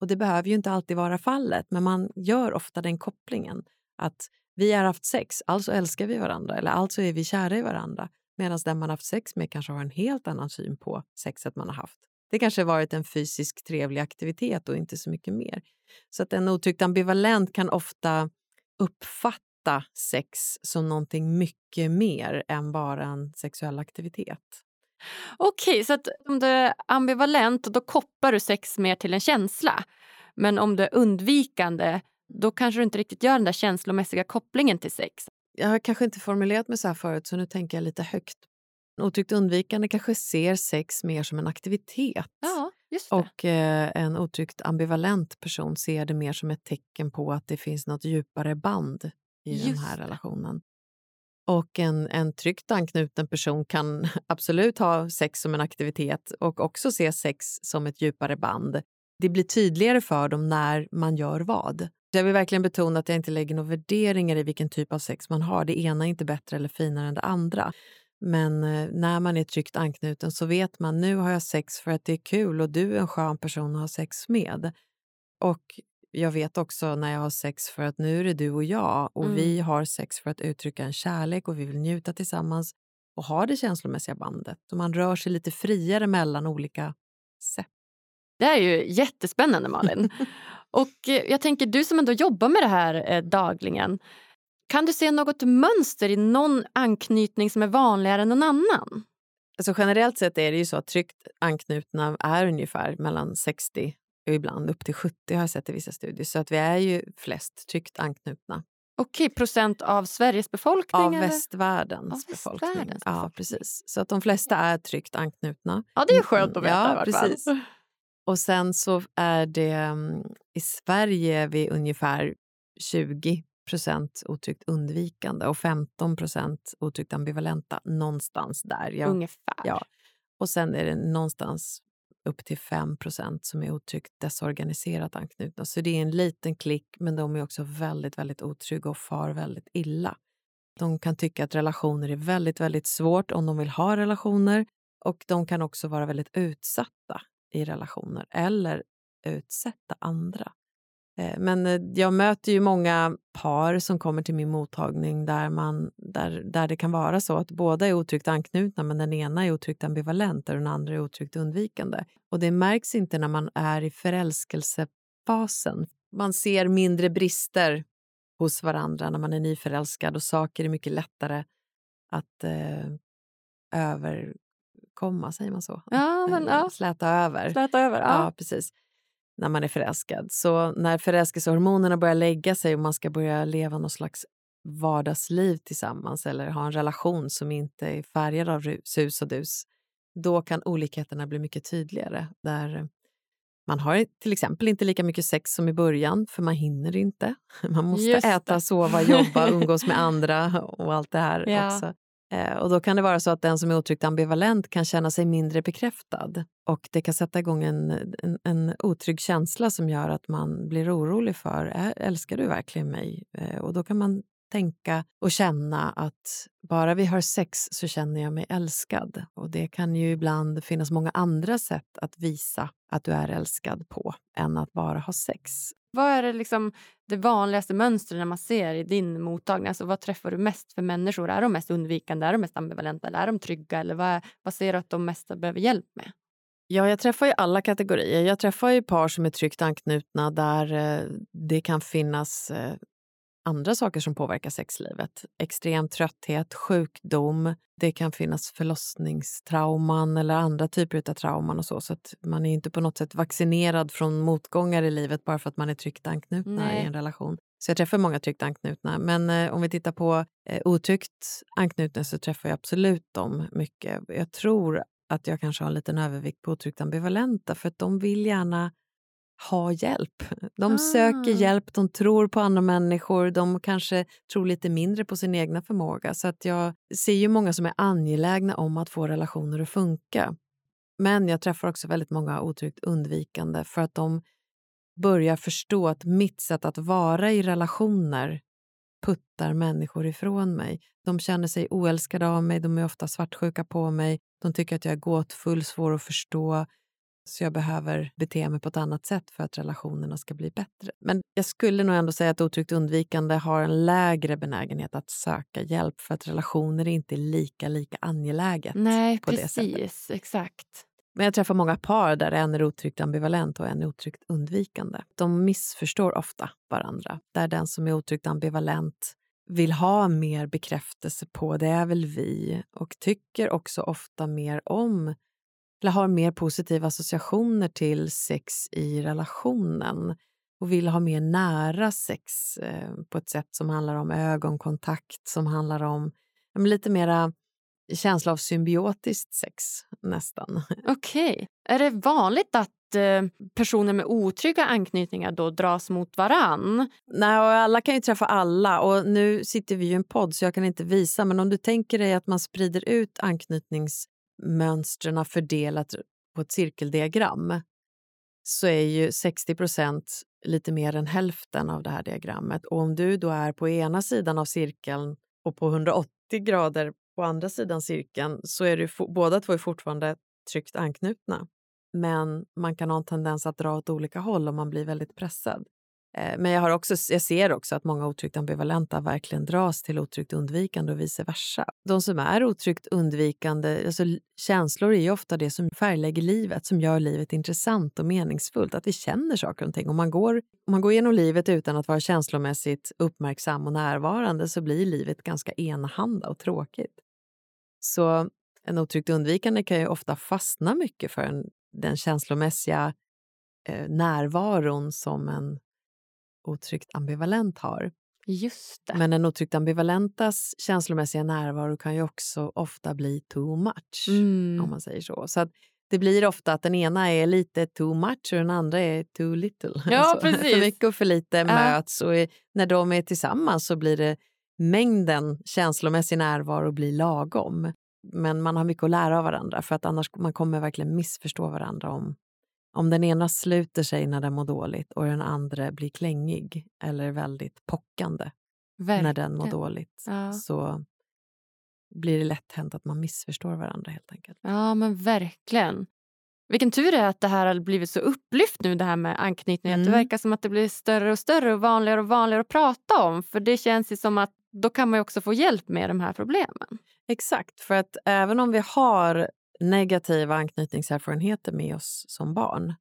Speaker 2: Och det behöver ju inte alltid vara fallet, men man gör ofta den kopplingen att vi har haft sex, alltså älskar vi varandra eller alltså är vi kära i varandra. Medan den man haft sex med kanske har en helt annan syn på sexet man har haft. Det kanske varit en fysisk trevlig aktivitet och inte så mycket mer. Så att en otryggt ambivalent kan ofta uppfatta sex som någonting mycket mer än bara en sexuell aktivitet.
Speaker 1: Okej, så att om du är ambivalent då kopplar du sex mer till en känsla. Men om du är undvikande då kanske du inte riktigt gör den där känslomässiga kopplingen till sex.
Speaker 2: Jag har kanske inte formulerat mig så här förut så nu tänker jag lite högt. Otryggt undvikande kanske ser sex mer som en aktivitet.
Speaker 1: Ja.
Speaker 2: Och eh, en otryggt ambivalent person ser det mer som ett tecken på att det finns något djupare band i just den här relationen. Och en, en tryggt anknuten person kan *laughs* absolut ha sex som en aktivitet och också se sex som ett djupare band. Det blir tydligare för dem när man gör vad. Jag vill verkligen betona att jag inte lägger några värderingar i vilken typ av sex man har. Det ena är inte bättre eller finare än det andra. Men eh, när man är tryggt anknuten så vet man nu har jag sex för att det är kul och du är en skön person att ha sex med. Och jag vet också när jag har sex för att nu är det du och jag och mm. vi har sex för att uttrycka en kärlek och vi vill njuta tillsammans och ha det känslomässiga bandet. Och man rör sig lite friare mellan olika sätt.
Speaker 1: Det är ju jättespännande Malin. *laughs* och eh, jag tänker du som ändå jobbar med det här eh, dagligen. Kan du se något mönster i någon anknytning som är vanligare än någon annan?
Speaker 2: Alltså generellt sett är det ju så att tryggt anknutna är ungefär mellan 60 och ibland upp till 70 har jag sett i vissa studier. Så att vi är ju flest tryggt anknutna.
Speaker 1: Okej, procent av Sveriges befolkning?
Speaker 2: Av eller? västvärldens av befolkning. Västvärldens ja, precis. Så att de flesta är tryggt anknutna.
Speaker 1: Ja, det är skönt att veta.
Speaker 2: Ja, precis. Och sen så är det mm, i Sverige är vi ungefär 20 procent otryggt undvikande och 15 procent otryggt ambivalenta. Någonstans där.
Speaker 1: Ja, Ungefär.
Speaker 2: Ja. Och sen är det någonstans upp till 5 procent som är otryggt desorganiserat anknutna. Så det är en liten klick, men de är också väldigt, väldigt otrygga och far väldigt illa. De kan tycka att relationer är väldigt, väldigt svårt om de vill ha relationer och de kan också vara väldigt utsatta i relationer eller utsätta andra. Eh, men eh, jag möter ju många par som kommer till min mottagning där, man, där, där det kan vara så att båda är otryggt anknutna men den ena är otryggt ambivalent och den andra är otryggt undvikande. Och det märks inte när man är i förälskelsefasen. Man ser mindre brister hos varandra när man är nyförälskad och saker är mycket lättare att eh, överkomma, säger man så?
Speaker 1: Ja, men, ja.
Speaker 2: Släta över.
Speaker 1: Släta över, ja.
Speaker 2: ja. precis. När man är förälskad. Så när förälskelsehormonerna börjar lägga sig och man ska börja leva någon slags vardagsliv tillsammans eller ha en relation som inte är färgad av sus och dus, då kan olikheterna bli mycket tydligare. Där man har till exempel inte lika mycket sex som i början, för man hinner inte. *laughs* Man måste äta, sova, jobba, umgås med *laughs* andra och allt det här ja. också. Eh, och då kan det vara så att den som är otryggt ambivalent kan känna sig mindre bekräftad. Och det kan sätta igång en, en, en otrygg känsla som gör att man blir orolig för, älskar du verkligen mig? Eh, och då kan man tänka och känna att bara vi har sex så känner jag mig älskad. Och det kan ju ibland finnas många andra sätt att visa att du är älskad på än att bara ha sex.
Speaker 1: Vad är det, liksom det vanligaste mönstret man ser i din mottagning? Alltså, vad träffar du mest för människor? Är de mest undvikande, är de mest ambivalenta eller är de trygga? Eller vad, vad ser du att de mest behöver hjälp med?
Speaker 2: Ja, jag träffar ju alla kategorier. Jag träffar ju par som är tryggt anknutna där eh, det kan finnas eh, andra saker som påverkar sexlivet. Extrem trötthet, sjukdom, det kan finnas förlossningstrauman eller andra typer av trauman och så. Så att man är inte på något sätt vaccinerad från motgångar i livet bara för att man är tryggt anknutna Nej. i en relation. Så jag träffar många tryggt anknutna. Men eh, om vi tittar på eh, otryggt anknutna så träffar jag absolut dem mycket. Jag tror att jag kanske har en liten övervikt på otryggt ambivalenta för att de vill gärna ha hjälp. De ah. söker hjälp, de tror på andra människor, de kanske tror lite mindre på sin egna förmåga. Så att jag ser ju många som är angelägna om att få relationer att funka. Men jag träffar också väldigt många otryggt undvikande för att de börjar förstå att mitt sätt att vara i relationer puttar människor ifrån mig. De känner sig oälskade av mig, de är ofta svartsjuka på mig, de tycker att jag är gåtfull, svår att förstå, så jag behöver bete mig på ett annat sätt för att relationerna ska bli bättre. Men jag skulle nog ändå säga att otryggt undvikande har en lägre benägenhet att söka hjälp för att relationer inte är lika, lika angeläget.
Speaker 1: Nej,
Speaker 2: på
Speaker 1: precis.
Speaker 2: Det
Speaker 1: sättet. Exakt.
Speaker 2: Men jag träffar många par där en är otryggt ambivalent och en är otryggt undvikande. De missförstår ofta varandra. Där den som är otryggt ambivalent vill ha mer bekräftelse på det är väl vi och tycker också ofta mer om eller har mer positiva associationer till sex i relationen och vill ha mer nära sex eh, på ett sätt som handlar om ögonkontakt, som handlar om ja, lite mera känsla av symbiotiskt sex, nästan. *laughs*
Speaker 1: Okej. Okay. Är det vanligt att eh, personer med otrygga anknytningar då dras mot varann?
Speaker 2: Nej, och alla kan ju träffa alla. Och Nu sitter vi i en podd så jag kan inte visa, men om du tänker dig att man sprider ut anknytnings mönstren fördelat på ett cirkeldiagram så är ju 60 procent lite mer än hälften av det här diagrammet. Och om du då är på ena sidan av cirkeln och på 180 grader på andra sidan cirkeln så är du båda två är fortfarande tryggt anknutna. Men man kan ha en tendens att dra åt olika håll om man blir väldigt pressad. Eh, men jag, har också, jag ser också att många otryggt ambivalenta verkligen dras till otryggt undvikande och vice versa. De som är otryggt undvikande, alltså känslor är ju ofta det som färglägger livet, som gör livet intressant och meningsfullt. Att vi känner saker och ting. Om man går, om man går genom livet utan att vara känslomässigt uppmärksam och närvarande så blir livet ganska enahanda och tråkigt. Så en otryggt undvikande kan ju ofta fastna mycket för en, den känslomässiga eh, närvaron som en otryggt ambivalent har.
Speaker 1: Just det.
Speaker 2: Men den otryggt ambivalentas känslomässiga närvaro kan ju också ofta bli too much, mm. om man säger så. Så det blir ofta att den ena är lite too much och den andra är too little. *laughs*
Speaker 1: Ja, alltså,
Speaker 2: för mycket och för lite äh. möts och när de är tillsammans så blir det mängden känslomässig närvaro blir lagom. Men man har mycket att lära av varandra för att annars man kommer verkligen missförstå varandra om om den ena sluter sig när den mår dåligt och den andra blir klängig eller väldigt pockande Verkligen. när den mår dåligt ja. så blir det lätt hänt att man missförstår varandra helt enkelt.
Speaker 1: Ja, men verkligen. Vilken tur det är att det här har blivit så upplyft nu det här med anknytning. Mm. det verkar som att det blir större och större och vanligare och vanligare att prata om. För det känns ju som att då kan man också få hjälp med de här problemen.
Speaker 2: Exakt, för att även om vi har negativa anknytningserfarenheter med oss som barn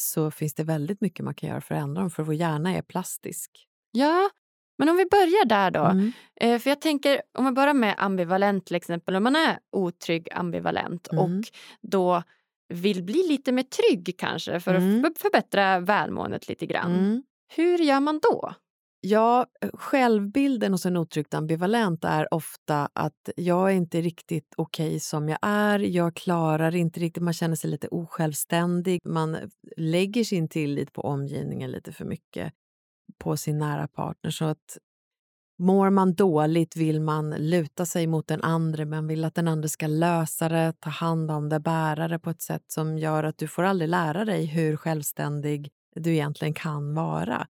Speaker 2: så finns det väldigt mycket man kan göra för att ändra dem, för vår hjärna är plastisk.
Speaker 1: Ja, Men om vi börjar där då.
Speaker 2: Mm.
Speaker 1: Eh, för jag tänker, om vi börjar med ambivalent till exempel. Om man är otrygg ambivalent
Speaker 2: Mm.
Speaker 1: och då vill bli lite mer trygg kanske för
Speaker 2: Mm.
Speaker 1: att för- förbättra välmåendet lite grann.
Speaker 2: Mm.
Speaker 1: Hur gör man då?
Speaker 2: Ja, eh, självbilden hos en otryggt ambivalent är ofta att jag är inte riktigt okej som jag är. Jag klarar inte riktigt, man känner sig lite osjälvständig. Man eh, lägger sin tillit på omgivningen lite för mycket, på sin nära partner. Så att mår man dåligt vill man luta sig mot den andra. Man vill att den andra ska lösa det, ta hand om det, bära det på ett sätt som gör att du får aldrig lära dig hur självständig du egentligen kan vara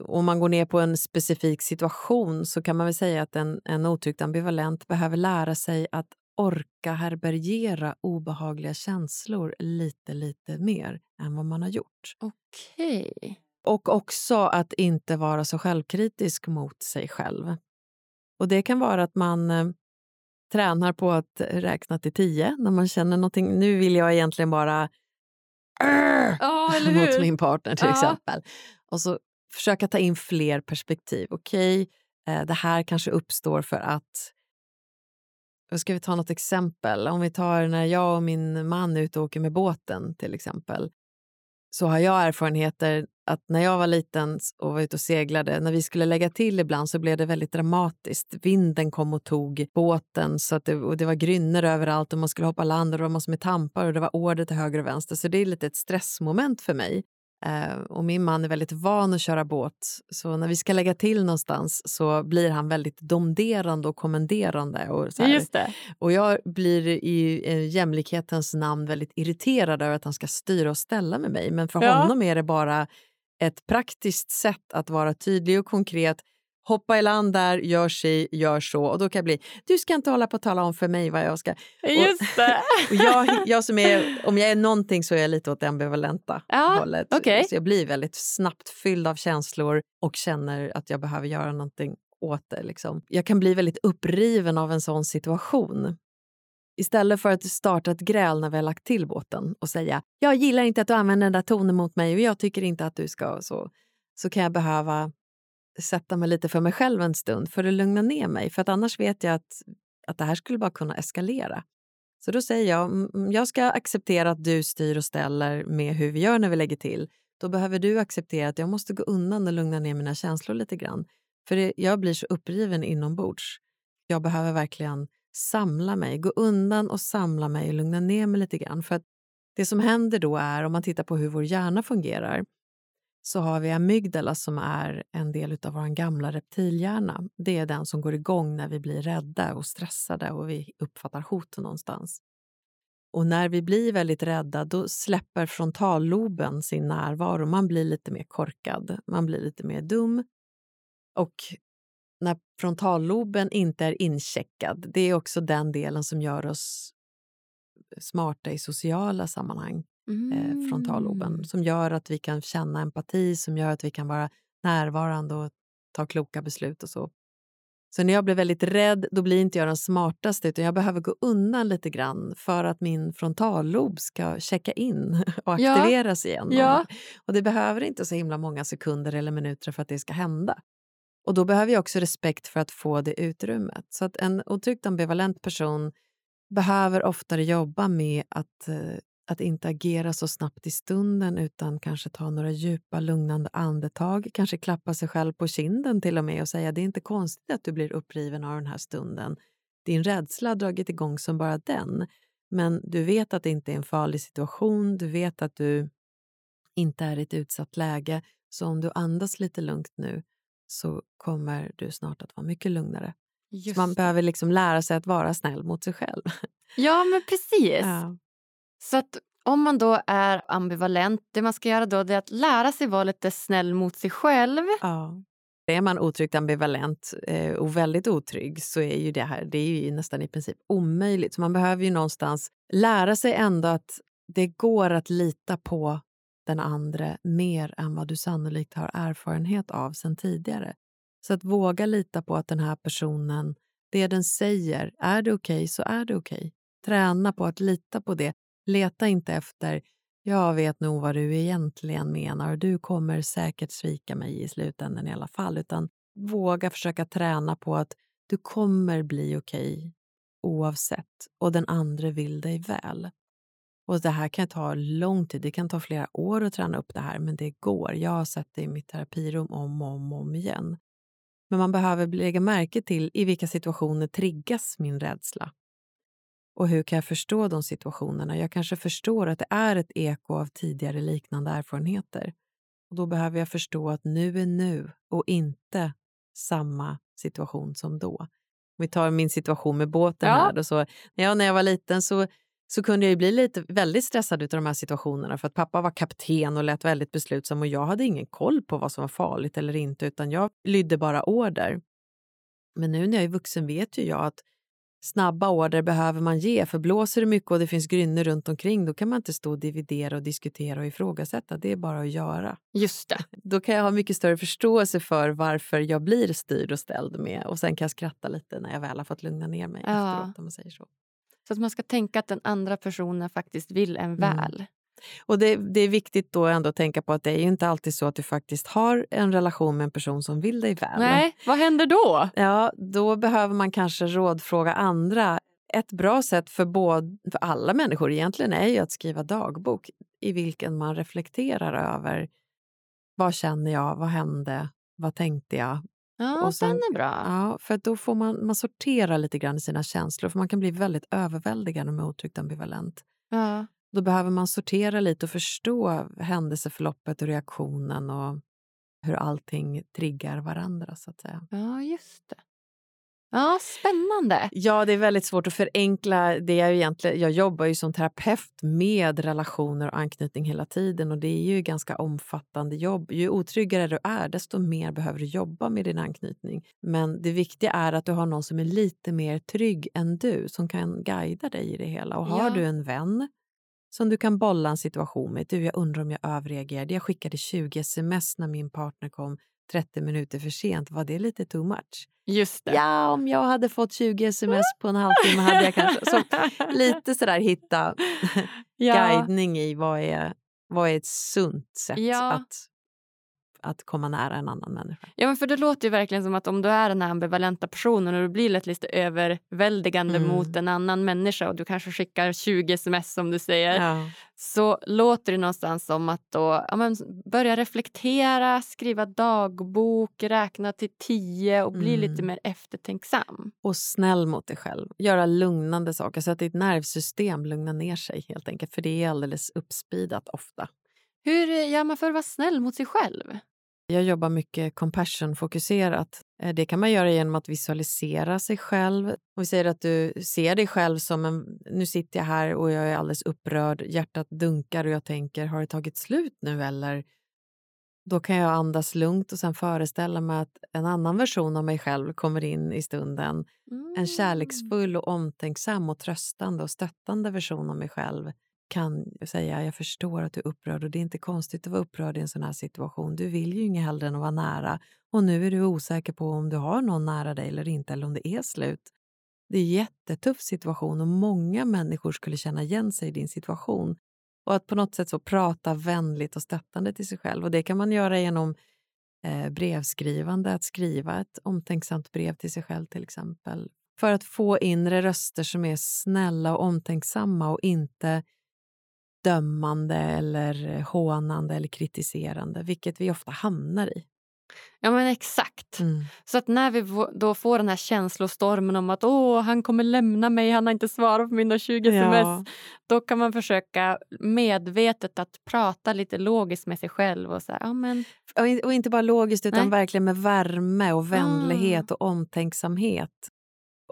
Speaker 2: om man går ner på en specifik situation så kan man väl säga att en, en otryggt ambivalent behöver lära sig att orka härbärgera obehagliga känslor lite, lite mer än vad man har gjort.
Speaker 1: Okej.
Speaker 2: Och också att inte vara så självkritisk mot sig själv. Och det kan vara att man eh, tränar på att räkna till tio när man känner någonting. Nu vill jag egentligen bara
Speaker 1: Ja, eller *laughs*
Speaker 2: mot min partner till
Speaker 1: Ja.
Speaker 2: exempel. Och så försöka ta in fler perspektiv. Okej, okay, det här kanske uppstår för att... Då ska vi ta något exempel. Om vi tar när jag och min man är ute och åker med båten till exempel. Så har jag erfarenheter att när jag var liten och var ute och seglade, när vi skulle lägga till ibland så blev det väldigt dramatiskt. Vinden kom och tog båten så att det, och det var grynnor överallt och man skulle hoppa land och det var massor med tampar och det var order till höger och vänster. Så det är lite ett stressmoment för mig. Eh, och min man är väldigt van att köra båt, så när vi ska lägga till någonstans så blir han väldigt domderande och kommenderande. Och, så och jag blir i eh, jämlikhetens namn väldigt irriterad över att han ska styra och ställa med mig. Men för
Speaker 1: Ja.
Speaker 2: honom är det bara ett praktiskt sätt att vara tydlig och konkret. Hoppa i land där, gör si, gör så. Och då kan jag bli, du ska inte hålla på att tala om för mig vad jag ska...
Speaker 1: Just det. *laughs*
Speaker 2: Och jag, jag som är, om jag är någonting så är jag lite åt det ambivalenta
Speaker 1: Ja,
Speaker 2: hållet.
Speaker 1: okej.
Speaker 2: Så jag blir väldigt snabbt fylld av känslor och känner att jag behöver göra någonting åt det. Liksom. Jag kan bli väldigt uppriven av en sån situation. Istället för att starta ett gräl när vi har lagt till båten och säga jag gillar inte att du använder den där tonen mot mig och jag tycker inte att du ska så, så kan jag behöva sätta mig lite för mig själv en stund för att lugna ner mig. För att annars vet jag att, att det här skulle bara kunna eskalera. Så då säger jag, jag ska acceptera att du styr och ställer med hur vi gör när vi lägger till. Då behöver du acceptera att jag måste gå undan och lugna ner mina känslor lite grann. För det, jag blir så uppriven inombords. Jag behöver verkligen samla mig, gå undan och samla mig och lugna ner mig lite grann. För att det som händer då är, om man tittar på hur vår hjärna fungerar, så har vi amygdala som är en del av vår gamla reptilhjärna. Det är den som går igång när vi blir rädda och stressade och vi uppfattar hot någonstans. Och när vi blir väldigt rädda då släpper frontalloben sin närvaro. Man blir lite mer korkad, man blir lite mer dum. Och när frontalloben inte är incheckad, det är också den delen som gör oss smarta i sociala sammanhang eh, frontalloben
Speaker 1: Mm.
Speaker 2: som gör att vi kan känna empati, som gör att vi kan vara närvarande och ta kloka beslut och så. Så när jag blir väldigt rädd, då blir inte jag den smartaste utan jag behöver gå undan lite grann för att min frontallob ska checka in *laughs* och
Speaker 1: Ja.
Speaker 2: aktiveras igen.
Speaker 1: Ja.
Speaker 2: Och det behöver inte så himla många sekunder eller minuter för att det ska hända. Och då behöver jag också respekt för att få det utrymmet. Så att en otryggt ambivalent person behöver oftare jobba med att, eh, att inte agera så snabbt i stunden utan kanske ta några djupa lugnande andetag, kanske klappa sig själv på kinden till och med och säga det är inte konstigt att du blir uppriven av den här stunden. Din rädsla har dragit igång som bara den. Men du vet att det inte är en farlig situation, du vet att du inte är i ett utsatt läge. Så om du andas lite lugnt nu så kommer du snart att vara mycket lugnare. Man behöver liksom lära sig att vara snäll mot sig själv.
Speaker 1: Ja, men precis.
Speaker 2: Ja.
Speaker 1: Så att om man då är ambivalent, det man ska göra då är att lära sig vara lite snäll mot sig själv.
Speaker 2: Ja. Är man otryggt ambivalent eh, och väldigt otrygg så är ju det här det är ju nästan i princip omöjligt. Så man behöver ju någonstans lära sig ändå att det går att lita på den andra mer än vad du sannolikt har erfarenhet av sen tidigare. Så att våga lita på att den här personen, det den säger, är det okej så är det okej. Träna på att lita på det. Leta inte efter jag vet nog vad du egentligen menar och du kommer säkert svika mig i slutändan i alla fall. Utan våga försöka träna på att du kommer bli okej okay, oavsett och den andra vill dig väl. Och Det här kan ta lång tid, det kan ta flera år att träna upp det här, men det går. Jag har sett det i mitt terapirum om och om, om igen. Men man behöver lägga märke till i vilka situationer triggas min rädsla. Och hur kan jag förstå de situationerna? Jag kanske förstår att det är ett eko av tidigare liknande erfarenheter. Och Då behöver jag förstå att nu är nu och inte samma situation som då. vi tar min situation med båten ja. här. Då så, ja, när jag var liten så, så kunde jag bli lite, väldigt stressad av de här situationerna för att pappa var kapten och lät väldigt beslutsam och jag hade ingen koll på vad som var farligt eller inte utan jag lydde bara order. Men nu när jag är vuxen vet ju jag att Snabba order behöver man ge, för blåser det mycket och det finns grynnor runt omkring då kan man inte stå och dividera och diskutera och ifrågasätta. Det är bara att göra.
Speaker 1: Just det. *laughs*
Speaker 2: Då kan jag ha mycket större förståelse för varför jag blir styrd och ställd med och sen kan jag skratta lite när jag väl har fått lugna ner mig ja. efteråt. Om man säger så.
Speaker 1: Så att man ska tänka att den andra personen faktiskt vill en mm. väl. Mm.
Speaker 2: Och det, det, är viktigt då ändå att tänka på att det är inte alltid så att du faktiskt har en relation med en person som vill dig väl.
Speaker 1: Nej, vad händer då?
Speaker 2: Ja, då behöver man kanske rådfråga andra. Ett bra sätt för, både, för alla människor egentligen är ju att skriva dagbok i vilken man reflekterar över vad känner jag, vad hände, vad tänkte jag?
Speaker 1: Ja, och sen, den är bra.
Speaker 2: Ja, för då får man, man sortera lite grann i sina känslor för man kan bli väldigt överväldigande med otryggt ambivalent.
Speaker 1: Ja.
Speaker 2: Då behöver man sortera lite och förstå händelseförloppet och reaktionen och hur allting triggar varandra. så att säga.
Speaker 1: Ja, just det. Ja, spännande.
Speaker 2: Ja, det är väldigt svårt att förenkla. Det är egentligen, jag jobbar ju som terapeut med relationer och anknytning hela tiden och det är ju ganska omfattande jobb. Ju otryggare du är, desto mer behöver du jobba med din anknytning. Men det viktiga är att du har någon som är lite mer trygg än du, som kan guida dig i det hela. Och har ja. du en vän som du kan bolla en situation med. Du, jag undrar om jag överreagerade. Jag skickade 20 sms när min partner kom 30 minuter för sent. Var det lite too much?
Speaker 1: Just det.
Speaker 2: Ja, om jag hade fått 20 sms på en halvtimme hade jag kanske... Så, *laughs* lite sådär hitta ja. guidning i vad är, vad är ett sunt sätt ja. att att komma nära en annan människa.
Speaker 1: Ja, men för det låter ju verkligen som att om du är den här ambivalenta personen och du blir lätt lite överväldigande mm. mot en annan människa och du kanske skickar 20 sms som du säger ja. så låter det någonstans som att då, ja, men börja reflektera, skriva dagbok, räkna till tio och bli mm. lite mer eftertänksam.
Speaker 2: Och snäll mot dig själv. Göra lugnande saker så att ditt nervsystem lugnar ner sig helt enkelt för det är alldeles uppspidat ofta.
Speaker 1: Hur gör man för att vara snäll mot sig själv?
Speaker 2: Jag jobbar mycket compassion-fokuserat. Eh, det kan man göra genom att visualisera sig själv. Om vi säger att du ser dig själv som en... Nu sitter jag här och jag är alldeles upprörd, hjärtat dunkar och jag tänker, har det tagit slut nu eller? Då kan jag andas lugnt och sen föreställa mig att en annan version av mig själv kommer in i stunden. Mm. En kärleksfull och omtänksam och tröstande och stöttande version av mig själv kan säga jag förstår att du är upprörd och det är inte konstigt att vara upprörd i en sån här situation. Du vill ju inget hellre än att vara nära och nu är du osäker på om du har någon nära dig eller inte eller om det är slut. Det är en jättetuff situation och många människor skulle känna igen sig i din situation. Och att på något sätt så prata vänligt och stöttande till sig själv. Och det kan man göra genom eh, brevskrivande, att skriva ett omtänksamt brev till sig själv till exempel. För att få inre röster som är snälla och omtänksamma och inte dömande eller hånande eller kritiserande, vilket vi ofta hamnar i.
Speaker 1: Ja men exakt. Mm. Så att när vi då får den här känslostormen om att Åh, han kommer lämna mig, han har inte svarat på mina 20 sms. Ja. Då kan man försöka medvetet att prata lite logiskt med sig själv. Och, så här, ja, men...
Speaker 2: och inte bara logiskt utan Nej. verkligen med värme och vänlighet ah. och omtänksamhet.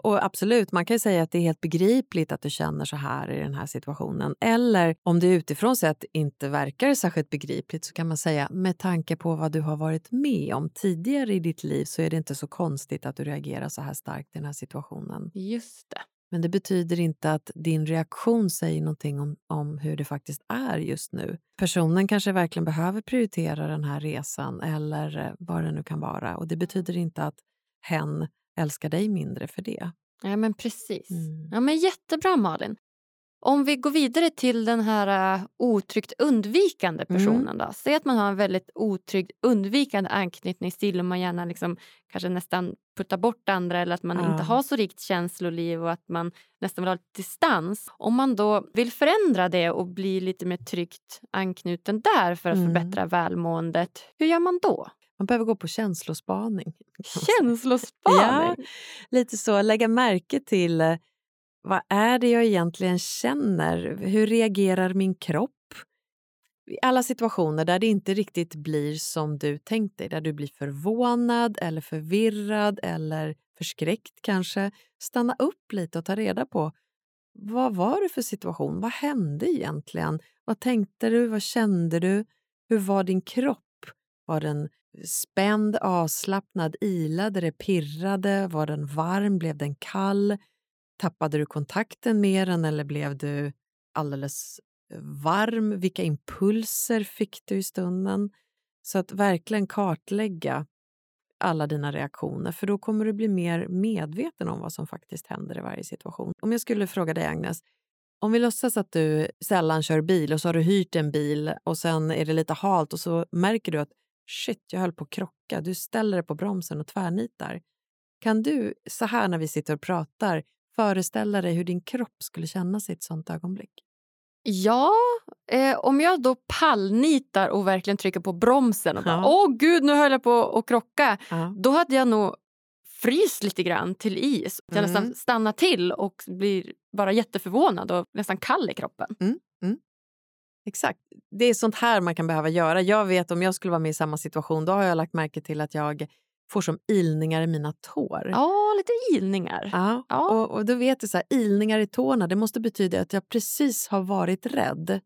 Speaker 2: Och absolut, man kan säga att det är helt begripligt att du känner så här i den här situationen. Eller om det utifrån sett inte verkar särskilt begripligt så kan man säga med tanke på vad du har varit med om tidigare i ditt liv så är det inte så konstigt att du reagerar så här starkt i den här situationen.
Speaker 1: Just det.
Speaker 2: Men det betyder inte att din reaktion säger någonting om, om hur det faktiskt är just nu. Personen kanske verkligen behöver prioritera den här resan eller eh, vad det nu kan vara. Och det betyder inte att hen älskar dig mindre för det.
Speaker 1: Ja, men precis. Mm. Ja, men jättebra, Malin. Om vi går vidare till den här uh, otryggt undvikande
Speaker 2: Mm.
Speaker 1: personen då. Säg att man har en väldigt otrygg undvikande anknytningsstil och man gärna liksom kanske nästan puttar bort andra eller att man
Speaker 2: Ja.
Speaker 1: inte har så rikt känsloliv och att man nästan vill ha distans. Om man då vill förändra det och bli lite mer tryggt anknuten där för att
Speaker 2: Mm.
Speaker 1: förbättra välmåendet, hur gör man då?
Speaker 2: Man behöver gå på känslospaning.
Speaker 1: Känslospaning?
Speaker 2: Lite så, lägga märke till eh, vad är det jag egentligen känner? Hur reagerar min kropp? I alla situationer där det inte riktigt blir som du tänkt dig, där du blir förvånad eller förvirrad eller förskräckt kanske, stanna upp lite och ta reda på vad var det för situation? Vad hände egentligen? Vad tänkte du? Vad kände du? Hur var din kropp? Var den spänd, avslappnad, ilade det, pirrade? Var den varm? Blev den kall? Tappade du kontakten med den eller blev du alldeles eh, varm? Vilka impulser fick du i stunden? Så att verkligen kartlägga alla dina reaktioner för då kommer du bli mer medveten om vad som faktiskt händer i varje situation. Om jag skulle fråga dig Agnes, om vi låtsas att du sällan kör bil och så har du hyrt en bil och sen är det lite halt och så märker du att shit, jag höll på att krocka. Du ställer dig på bromsen och tvärnitar. Kan du så här när vi sitter och pratar föreställa dig hur din kropp skulle känna sig i ett sånt ögonblick?
Speaker 1: Ja, eh, om jag då pallnitar och verkligen trycker på bromsen och bara
Speaker 2: Ja.
Speaker 1: åh gud nu höll jag på att krocka.
Speaker 2: Ja.
Speaker 1: Då hade jag nog fryst lite grann till is. Jag
Speaker 2: Mm.
Speaker 1: nästan stannar till och blir bara jätteförvånad och nästan kall i kroppen.
Speaker 2: Exakt. Det är sånt här man kan behöva göra. Jag vet om jag skulle vara med i samma situation, då har jag lagt märke till att jag får som ilningar i mina tår.
Speaker 1: Ja, lite ilningar.
Speaker 2: Ja,
Speaker 1: Ja.
Speaker 2: Och, och då vet du så här, ilningar i tårna, det måste betyda att jag precis har varit rädd.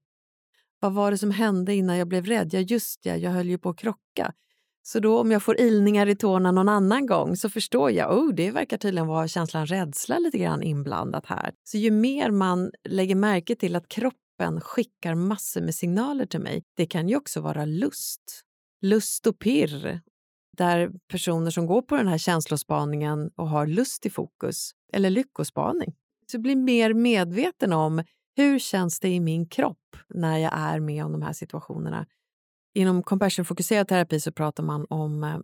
Speaker 2: Vad var det som hände innan jag blev rädd? Ja, just det, jag höll ju på att krocka. Så då om jag får ilningar i tårna någon annan gång så förstår jag, oh, det verkar tydligen vara känslan rädsla lite grann inblandat här. Så ju mer man lägger märke till att kroppen skickar massor med signaler till mig, det kan ju också vara lust. Lust och pirr, där personer som går på den här känslospaningen och har lust i fokus, eller lyckospaning, så blir mer medveten om hur känns det i min kropp när jag är med om de här situationerna. Inom compassion-fokuserad terapi så pratar man om eh,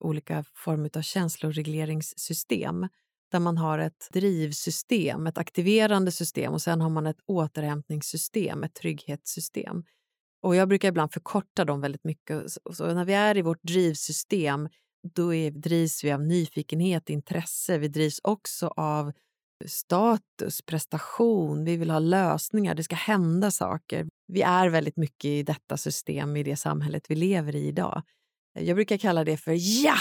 Speaker 2: olika former av känsloregleringssystem där man har ett drivsystem, ett aktiverande system och sen har man ett återhämtningssystem, ett trygghetssystem. Och jag brukar ibland förkorta dem väldigt mycket. Så, när vi är i vårt drivsystem då är, drivs vi av nyfikenhet, intresse. Vi drivs också av status, prestation. Vi vill ha lösningar. Det ska hända saker. Vi är väldigt mycket i detta system, i det samhället vi lever i idag. Jag brukar kalla det för JA!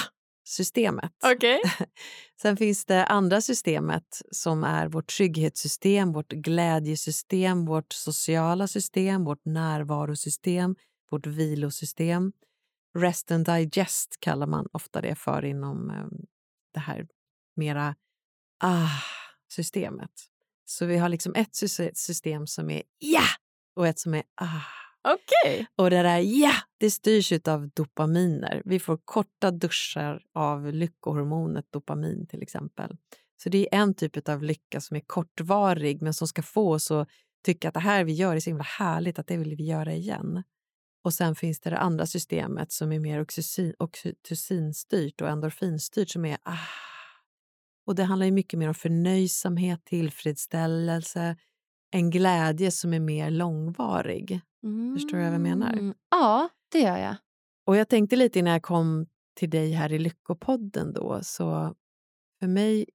Speaker 2: Ja-systemet.
Speaker 1: Okej. *laughs*
Speaker 2: Sen finns det andra systemet som är vårt trygghetssystem, vårt glädjesystem, vårt sociala system, vårt närvarosystem, vårt vilosystem. Rest and digest kallar man ofta det för inom eh, det här mera ah-systemet. Så vi har liksom ett sys- system som är ja och ett som är ah.
Speaker 1: Okej.
Speaker 2: Och det där ja, det styrs av dopaminer. Vi får korta duschar av lyckohormonet dopamin till exempel. Så det är en typ av lycka som är kortvarig men som ska få oss att tycka att det här vi gör är så himla härligt att det vill vi göra igen. Och sen finns det det andra systemet som är mer oxytocinstyrt och endorfinstyrt som är ah. Och det handlar ju mycket mer om förnöjsamhet, tillfredsställelse, en glädje som är mer långvarig. Förstår du vad jag menar?
Speaker 1: Mm. Ja, det gör jag.
Speaker 2: Och jag tänkte lite innan jag kom till dig här i Lyckopodden då, så för mig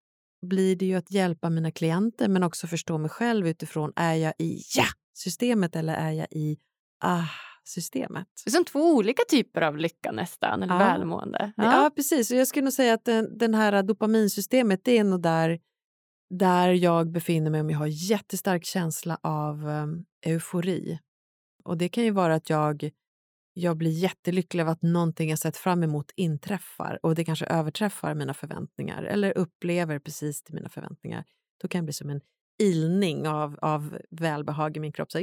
Speaker 2: blir det ju att hjälpa mina klienter men också förstå mig själv utifrån, är jag i ja-systemet eller är jag i ah-systemet?
Speaker 1: Det är som två olika typer av lycka nästan, eller
Speaker 2: Ja.
Speaker 1: välmående.
Speaker 2: Ja. precis. Och jag skulle nog säga att den, den här dopaminsystemet, det är nog där, där jag befinner mig om jag har jättestark känsla av um, eufori. Och det kan ju vara att jag, jag blir jättelycklig av att någonting jag sett fram emot inträffar och det kanske överträffar mina förväntningar eller upplever precis till mina förväntningar. Då kan det bli som en ilning av, av välbehag i min kropp. Så!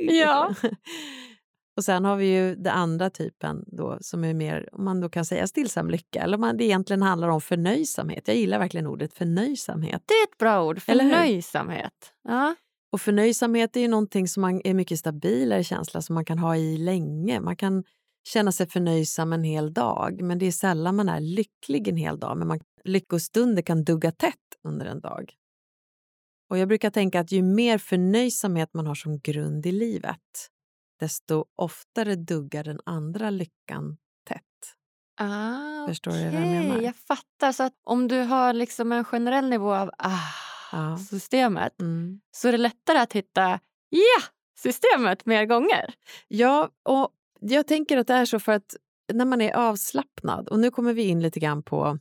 Speaker 1: Ja. *laughs*
Speaker 2: och sen har vi ju den andra typen då som är mer, om man då kan säga stillsam lycka, eller om man, det egentligen handlar om förnöjsamhet. Jag gillar verkligen ordet förnöjsamhet.
Speaker 1: Det är ett bra ord, förnöjsamhet. Ja.
Speaker 2: Och förnöjsamhet är ju någonting som man är mycket stabilare känsla som man kan ha i länge. Man kan känna sig förnöjsam en hel dag men det är sällan man är lycklig en hel dag. Men man, lyckostunder kan dugga tätt under en dag. Och Jag brukar tänka att ju mer förnöjsamhet man har som grund i livet desto oftare duggar den andra lyckan tätt.
Speaker 1: Ah,
Speaker 2: Förstår
Speaker 1: okay.
Speaker 2: du vad jag menar?
Speaker 1: Jag fattar. Så att om du har liksom en generell nivå av ah,
Speaker 2: Ja.
Speaker 1: systemet
Speaker 2: Mm.
Speaker 1: så är det lättare att hitta ja, systemet mer gånger.
Speaker 2: Ja, och jag tänker att det är så för att när man är avslappnad, och nu kommer vi in lite grann på,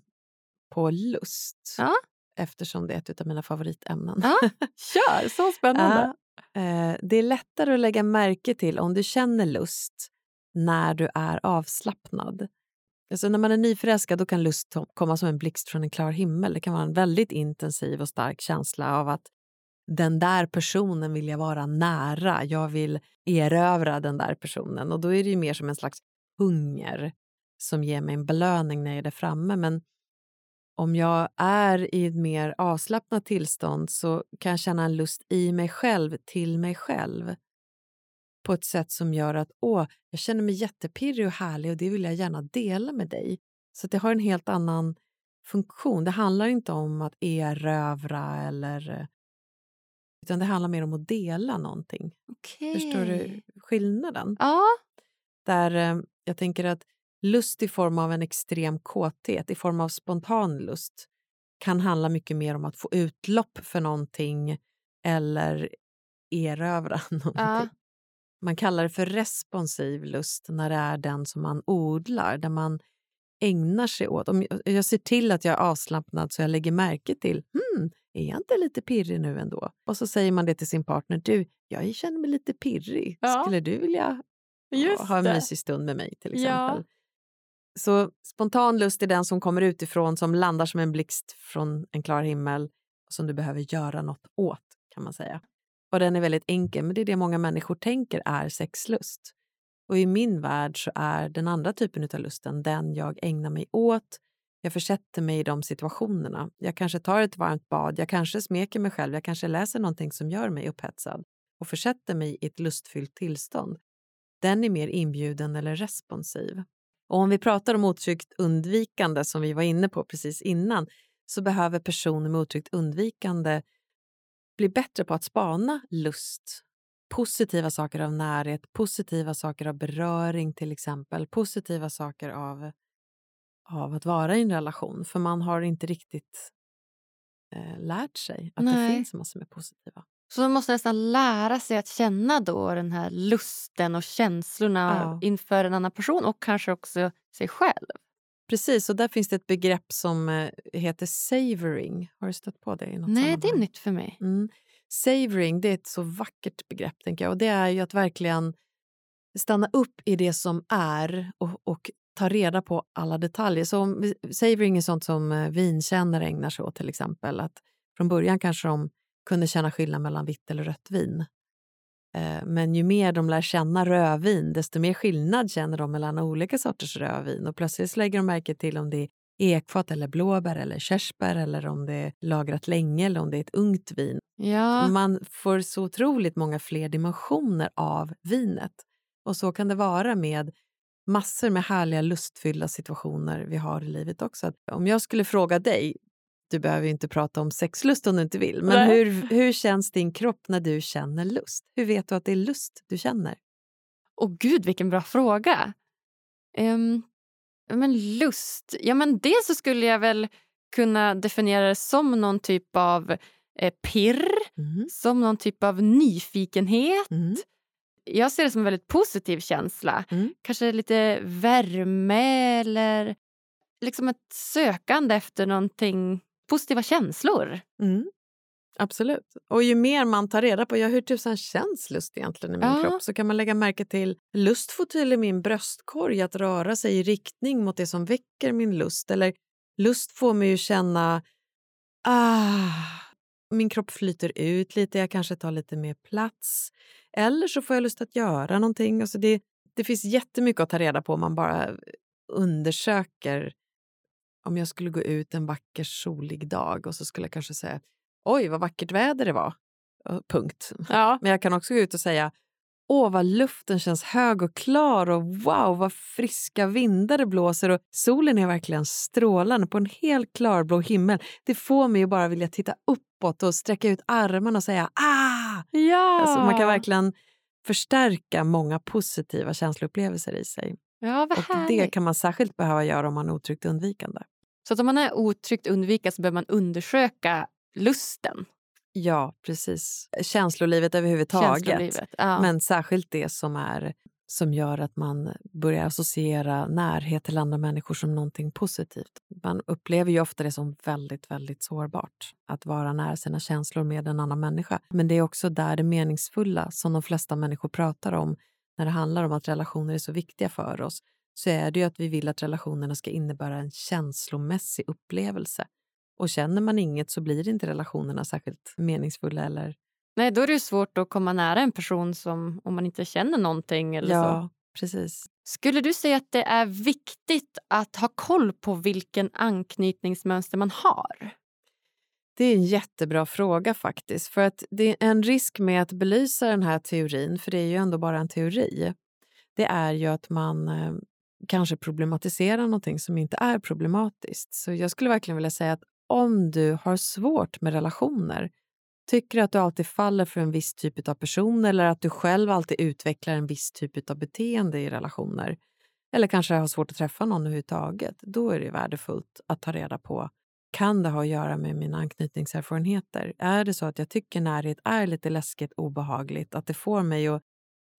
Speaker 2: på lust
Speaker 1: Ja.
Speaker 2: eftersom det är ett av mina favoritämnen.
Speaker 1: Ja, *laughs* kör! Så spännande.
Speaker 2: Ja, eh, det är lättare att lägga märke till om du känner lust när du är avslappnad. Alltså när man är nyförälskad då kan lust komma som en blixt från en klar himmel. Det kan vara en väldigt intensiv och stark känsla av att den där personen vill jag vara nära. Jag vill erövra den där personen. Och då är det ju mer som en slags hunger som ger mig en belöning när jag är där framme. Men om jag är i ett mer avslappnat tillstånd så kan jag känna en lust i mig själv, till mig själv på ett sätt som gör att åh, jag känner mig jättepirrig och härlig och det vill jag gärna dela med dig. Så det har en helt annan funktion. Det handlar inte om att erövra eller utan det handlar mer om att dela någonting.
Speaker 1: Okej.
Speaker 2: Förstår du skillnaden?
Speaker 1: Ja.
Speaker 2: Där eh, jag tänker att lust i form av en extrem kåthet, i form av spontan lust kan handla mycket mer om att få utlopp för någonting eller erövra *laughs* någonting.
Speaker 1: Ja.
Speaker 2: Man kallar det för responsiv lust när det är den som man odlar, där man ägnar sig åt. Om jag- ser till att jag är avslappnad så jag lägger märke till, hmm, är jag inte lite pirrig nu ändå? Och så säger man det till sin partner, du, jag känner mig lite pirrig.
Speaker 1: Ja.
Speaker 2: Skulle du vilja
Speaker 1: Just
Speaker 2: ha en
Speaker 1: det.
Speaker 2: mysig stund med mig till
Speaker 1: Ja.
Speaker 2: exempel? Så spontan lust är den som kommer utifrån, som landar som en blixt från en klar himmel och som du behöver göra något åt, kan man säga. Och den är väldigt enkel, men det är det många människor tänker är sexlust. Och i min värld så är den andra typen av lusten den jag ägnar mig åt. Jag försätter mig i de situationerna. Jag kanske tar ett varmt bad, jag kanske smeker mig själv, jag kanske läser någonting som gör mig upphetsad och försätter mig i ett lustfyllt tillstånd. Den är mer inbjuden eller responsiv. Och om vi pratar om otryggt undvikande som vi var inne på precis innan så behöver personer med otryggt undvikande bli bättre på att spana lust. Positiva saker av närhet, positiva saker av beröring till exempel, positiva saker av, av att vara i en relation. För man har inte riktigt eh, lärt sig att det
Speaker 1: Nej.
Speaker 2: finns massor är positiva.
Speaker 1: Så man måste nästan lära sig att känna då den här lusten och känslorna
Speaker 2: Ja.
Speaker 1: inför en annan person och kanske också sig själv.
Speaker 2: Precis, och där finns det ett begrepp som eh, heter savoring. Har du stött på det i något
Speaker 1: Nej, det är
Speaker 2: sammanhang?
Speaker 1: nytt för mig.
Speaker 2: Mm. Savoring det är ett så vackert begrepp. tänker jag. Och Det är ju att verkligen stanna upp i det som är och, och ta reda på alla detaljer. Så om, savoring är sånt som eh, vinkännare ägnar sig åt till exempel. Att från början kanske de kunde känna skillnad mellan vitt eller rött vin. Eh, Men ju mer de lär känna rödvin, desto mer skillnad känner de mellan olika sorters rödvin. Och plötsligt lägger de märke till om det är ekfat eller blåbär eller körsbär eller om det är lagrat länge eller om det är ett ungt vin.
Speaker 1: Ja.
Speaker 2: Man får så otroligt många fler dimensioner av vinet. Och så kan det vara med massor med härliga lustfyllda situationer vi har i livet också. Om jag skulle fråga dig, du behöver inte prata om sexlust om du inte vill, men
Speaker 1: Nej.
Speaker 2: hur, hur känns din kropp när du känner lust? Hur vet du att det är lust du känner?
Speaker 1: Åh gud, vilken bra fråga. Ehm, men lust, ja men dels så skulle jag väl kunna definiera det som någon typ av eh, pirr,
Speaker 2: Mm.
Speaker 1: som någon typ av nyfikenhet.
Speaker 2: Mm.
Speaker 1: Jag ser det som en väldigt positiv känsla.
Speaker 2: Mm.
Speaker 1: Kanske lite värme eller liksom ett sökande efter någonting, positiva känslor.
Speaker 2: Mm. Absolut. Och ju mer man tar reda på ja, hur tusan känns lust egentligen i min
Speaker 1: Ja.
Speaker 2: kropp så kan man lägga märke till lust får till i min bröstkorg att röra sig i riktning mot det som väcker min lust. Eller lust får mig att känna ah, min kropp flyter ut lite, jag kanske tar lite mer plats. Eller så får jag lust att göra någonting. Alltså det, det finns jättemycket att ta reda på om man bara undersöker om jag skulle gå ut en vacker solig dag och så skulle jag kanske säga oj vad vackert väder det var. punkt.
Speaker 1: Ja. *laughs*
Speaker 2: Men jag kan också gå ut och säga Åh, vad luften känns hög och klar och wow, vad friska vindar det blåser och solen är verkligen strålande på en helt klarblå himmel. Det får mig att bara vilja titta uppåt och sträcka ut armarna och säga ah!
Speaker 1: Ja.
Speaker 2: Alltså, man kan verkligen förstärka många positiva känsloupplevelser i sig.
Speaker 1: ja, vad
Speaker 2: Och
Speaker 1: härligt.
Speaker 2: det kan man särskilt behöva göra om man är otryggt undvikande.
Speaker 1: Så att om man är otryggt undvika så behöver man undersöka lusten.
Speaker 2: Ja, precis. Känslolivet överhuvudtaget.
Speaker 1: Känslolivet. Ja.
Speaker 2: Men särskilt det som, är, som gör att man börjar associera närhet till andra människor som någonting positivt. Man upplever ju ofta det som väldigt, väldigt sårbart att vara nära sina känslor med en annan människa. Men det är också där det meningsfulla som de flesta människor pratar om när det handlar om att relationer är så viktiga för oss så är det ju att vi vill att relationerna ska innebära en känslomässig upplevelse. Och känner man inget så blir inte relationerna särskilt meningsfulla eller
Speaker 1: Nej, då är det svårt att komma nära en person som om man inte känner någonting. Eller så.
Speaker 2: Ja, precis.
Speaker 1: Skulle du säga att det är viktigt att ha koll på vilken anknytningsmönster man har?
Speaker 2: Det är en jättebra fråga faktiskt. För att det är en risk med att belysa den här teorin, för det är ju ändå bara en teori, det är ju att man eh, kanske problematisera någonting som inte är problematiskt. Så jag skulle verkligen vilja säga att om du har svårt med relationer, tycker att du alltid faller för en viss typ av person eller att du själv alltid utvecklar en viss typ av beteende i relationer eller kanske har svårt att träffa någon överhuvudtaget, då är det värdefullt att ta reda på kan det ha att göra med mina anknytningserfarenheter? Är det så att jag tycker närhet är lite läskigt, obehagligt, att det får mig att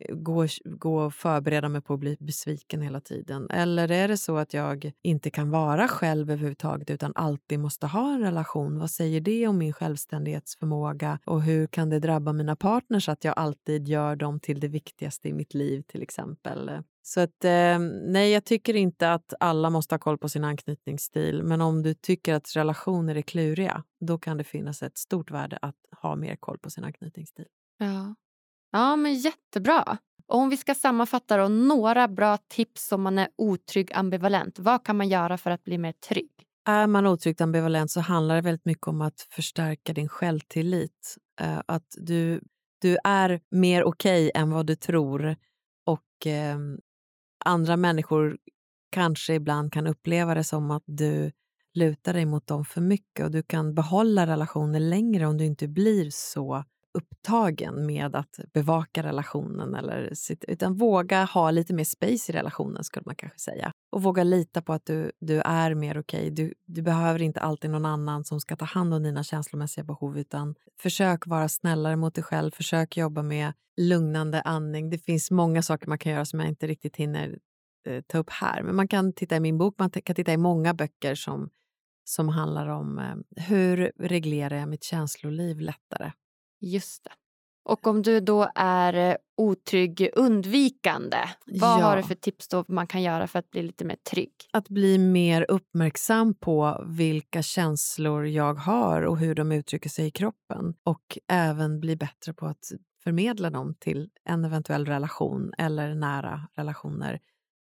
Speaker 2: gå, gå och förbereda mig på att bli besviken hela tiden? Eller är det så att jag inte kan vara själv överhuvudtaget utan alltid måste ha en relation? Vad säger det om min självständighetsförmåga och hur kan det drabba mina partners att jag alltid gör dem till det viktigaste i mitt liv till exempel? Så att, eh, nej, jag tycker inte att alla måste ha koll på sin anknytningsstil. Men om du tycker att relationer är kluriga, då kan det finnas ett stort värde att ha mer koll på sin anknytningsstil.
Speaker 1: Ja ja, men jättebra. Och om vi ska sammanfatta då, några bra tips om man är otrygg ambivalent. Vad kan man göra för att bli mer trygg?
Speaker 2: Är man otryggt ambivalent så handlar det väldigt mycket om att förstärka din självtillit. Eh, att du, du är mer okej än vad du tror och eh, andra människor kanske ibland kan uppleva det som att du lutar dig mot dem för mycket och du kan behålla relationer längre om du inte blir så upptagen med att bevaka relationen. Eller, sitt- utan våga ha lite mer space i relationen, skulle man kanske säga. Och våga lita på att du, du är mer okej. Du, du behöver inte alltid någon annan som ska ta hand om dina känslomässiga behov, utan försök vara snällare mot dig själv. Försök jobba med lugnande andning. Det finns många saker man kan göra som jag inte riktigt hinner eh, ta upp här. Men man kan titta i min bok, man kan titta i många böcker som, som handlar om eh, hur reglerar jag mitt känsloliv lättare.
Speaker 1: Just det. Och om du då är eh, otrygg undvikande, vad
Speaker 2: Ja.
Speaker 1: har du för tips då man kan göra för att bli lite mer trygg?
Speaker 2: Att bli mer uppmärksam på vilka känslor jag har och hur de uttrycker sig i kroppen. Och även bli bättre på att förmedla dem till en eventuell relation eller nära relationer.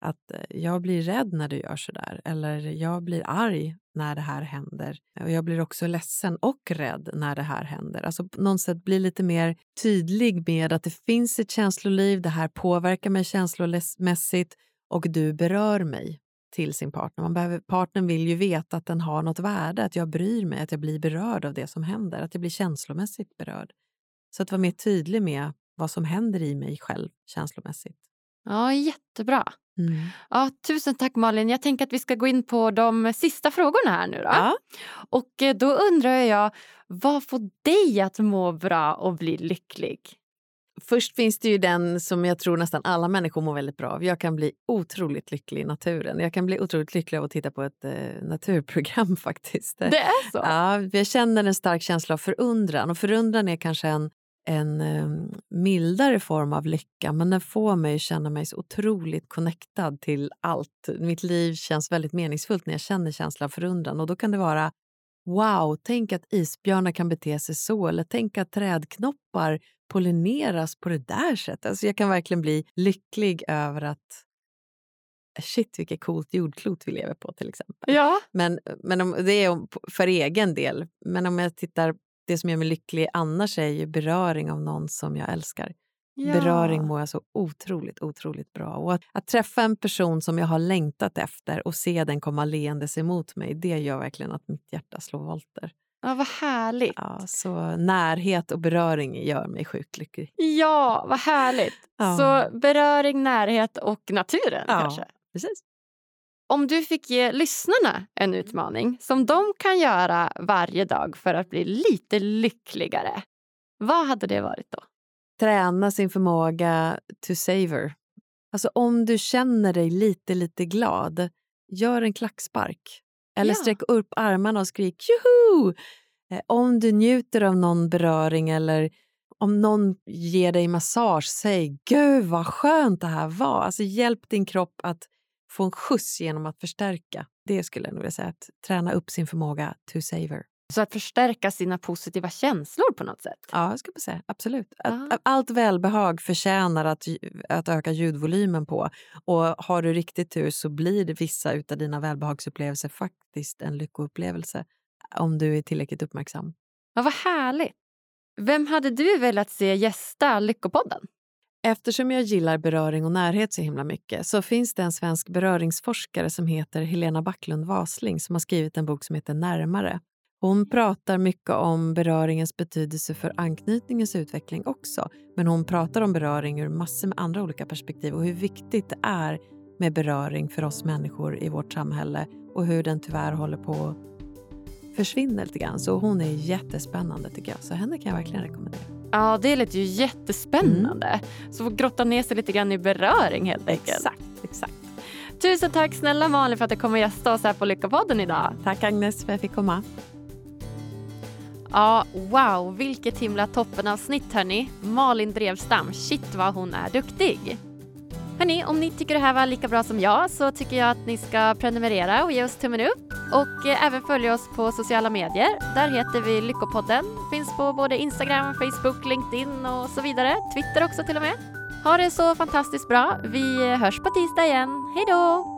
Speaker 2: Att eh, jag blir rädd när du gör så där eller jag blir arg när det här händer. Och jag blir också ledsen och rädd när det här händer. Alltså på något sätt bli lite mer tydlig med att det finns ett känsloliv, det här påverkar mig känslomässigt och du berör mig till sin partner. Man behöver, partnern vill ju veta att den har något värde, att jag bryr mig, att jag blir berörd av det som händer, att jag blir känslomässigt berörd. Så att vara mer tydlig med vad som händer i mig själv känslomässigt.
Speaker 1: Ja, jättebra.
Speaker 2: Mm.
Speaker 1: Ja, tusen tack Malin. Jag tänker att vi ska gå in på de sista frågorna här nu då.
Speaker 2: Ja.
Speaker 1: Och eh, då undrar jag, vad får dig att må bra och bli lycklig?
Speaker 2: Först finns det ju den som jag tror nästan alla människor mår väldigt bra av. Jag kan bli otroligt lycklig i naturen. Jag kan bli otroligt lycklig av att titta på ett eh, naturprogram *laughs* faktiskt.
Speaker 1: Det är så?
Speaker 2: Ja, jag känner en stark känsla av förundran och förundran är kanske en, en eh, mildare form av lycka men den får mig att känna mig så otroligt connectad till allt. Mitt liv känns väldigt meningsfullt när jag känner känslan av förundran och då kan det vara Wow, tänk att isbjörnar kan bete sig så eller tänk att trädknoppar pollineras på det där sättet. Alltså jag kan verkligen bli lycklig över att shit vilket coolt jordklot vi lever på till exempel.
Speaker 1: Ja.
Speaker 2: Men, men om, det är för egen del. Men om jag tittar det som gör mig lycklig annars är ju beröring av någon som jag älskar.
Speaker 1: Ja.
Speaker 2: Beröring mår jag så otroligt, otroligt bra. Och att, att, träffa en person som jag har längtat efter och se den komma leendes emot mig, det gör verkligen att mitt hjärta slår volter.
Speaker 1: Ja, vad härligt.
Speaker 2: Ja, så närhet och beröring gör mig sjukt lycklig.
Speaker 1: Ja, vad härligt. Ja. Så beröring, närhet och naturen ja, kanske?
Speaker 2: precis.
Speaker 1: Om du fick ge lyssnarna en utmaning som de kan göra varje dag för att bli lite lyckligare, vad hade det varit då?
Speaker 2: Träna sin förmåga to savor. Alltså om du känner dig lite, lite glad, gör en klackspark. Eller ja. sträck upp armarna och skrik tjoho! Eh, om du njuter av någon beröring eller om någon ger dig massage, säg gud vad skönt det här var. Alltså hjälp din kropp att få en skjuts genom att förstärka. Det skulle jag nog vilja säga, att träna upp sin förmåga to savor.
Speaker 1: Så att förstärka sina positiva känslor på något sätt?
Speaker 2: Ja, jag skulle säga absolut. Att, allt välbehag förtjänar att, att öka ljudvolymen på. Och har du riktigt tur så blir vissa av dina välbehagsupplevelser faktiskt en lyckoupplevelse om du är tillräckligt uppmärksam.
Speaker 1: Ja, vad härligt! Vem hade du velat se gästa Lyckopodden?
Speaker 2: Eftersom jag gillar beröring och närhet så himla mycket så finns det en svensk beröringsforskare som heter Helena Backlund Wasling som har skrivit en bok som heter Närmare. Hon pratar mycket om beröringens betydelse för anknytningens utveckling också. Men hon pratar om beröring ur massor med andra olika perspektiv och hur viktigt det är med beröring för oss människor i vårt samhälle och hur den tyvärr håller på att försvinna lite grann. Så hon är jättespännande tycker jag. Så henne kan jag verkligen rekommendera.
Speaker 1: Ja, det låter ju jättespännande. Mm. Så grotta ner sig lite grann i beröring helt enkelt.
Speaker 2: Exakt, exakt.
Speaker 1: Tusen tack snälla Malin för att du kom och gästade oss här på Lyckopodden idag.
Speaker 2: Tack Agnes för att jag fick komma.
Speaker 1: Ja, wow, vilket himla toppenavsnitt hörni. Malin Drevstam, shit vad hon är duktig. Hörni, om ni tycker det här var lika bra som jag så tycker jag att ni ska prenumerera och ge oss tummen upp och eh, även följa oss på sociala medier. Där heter vi Lyckopodden. Finns på både Instagram, Facebook, LinkedIn och så vidare. Twitter också till och med. Ha det så fantastiskt bra. Vi eh, hörs på tisdag igen. Hej då!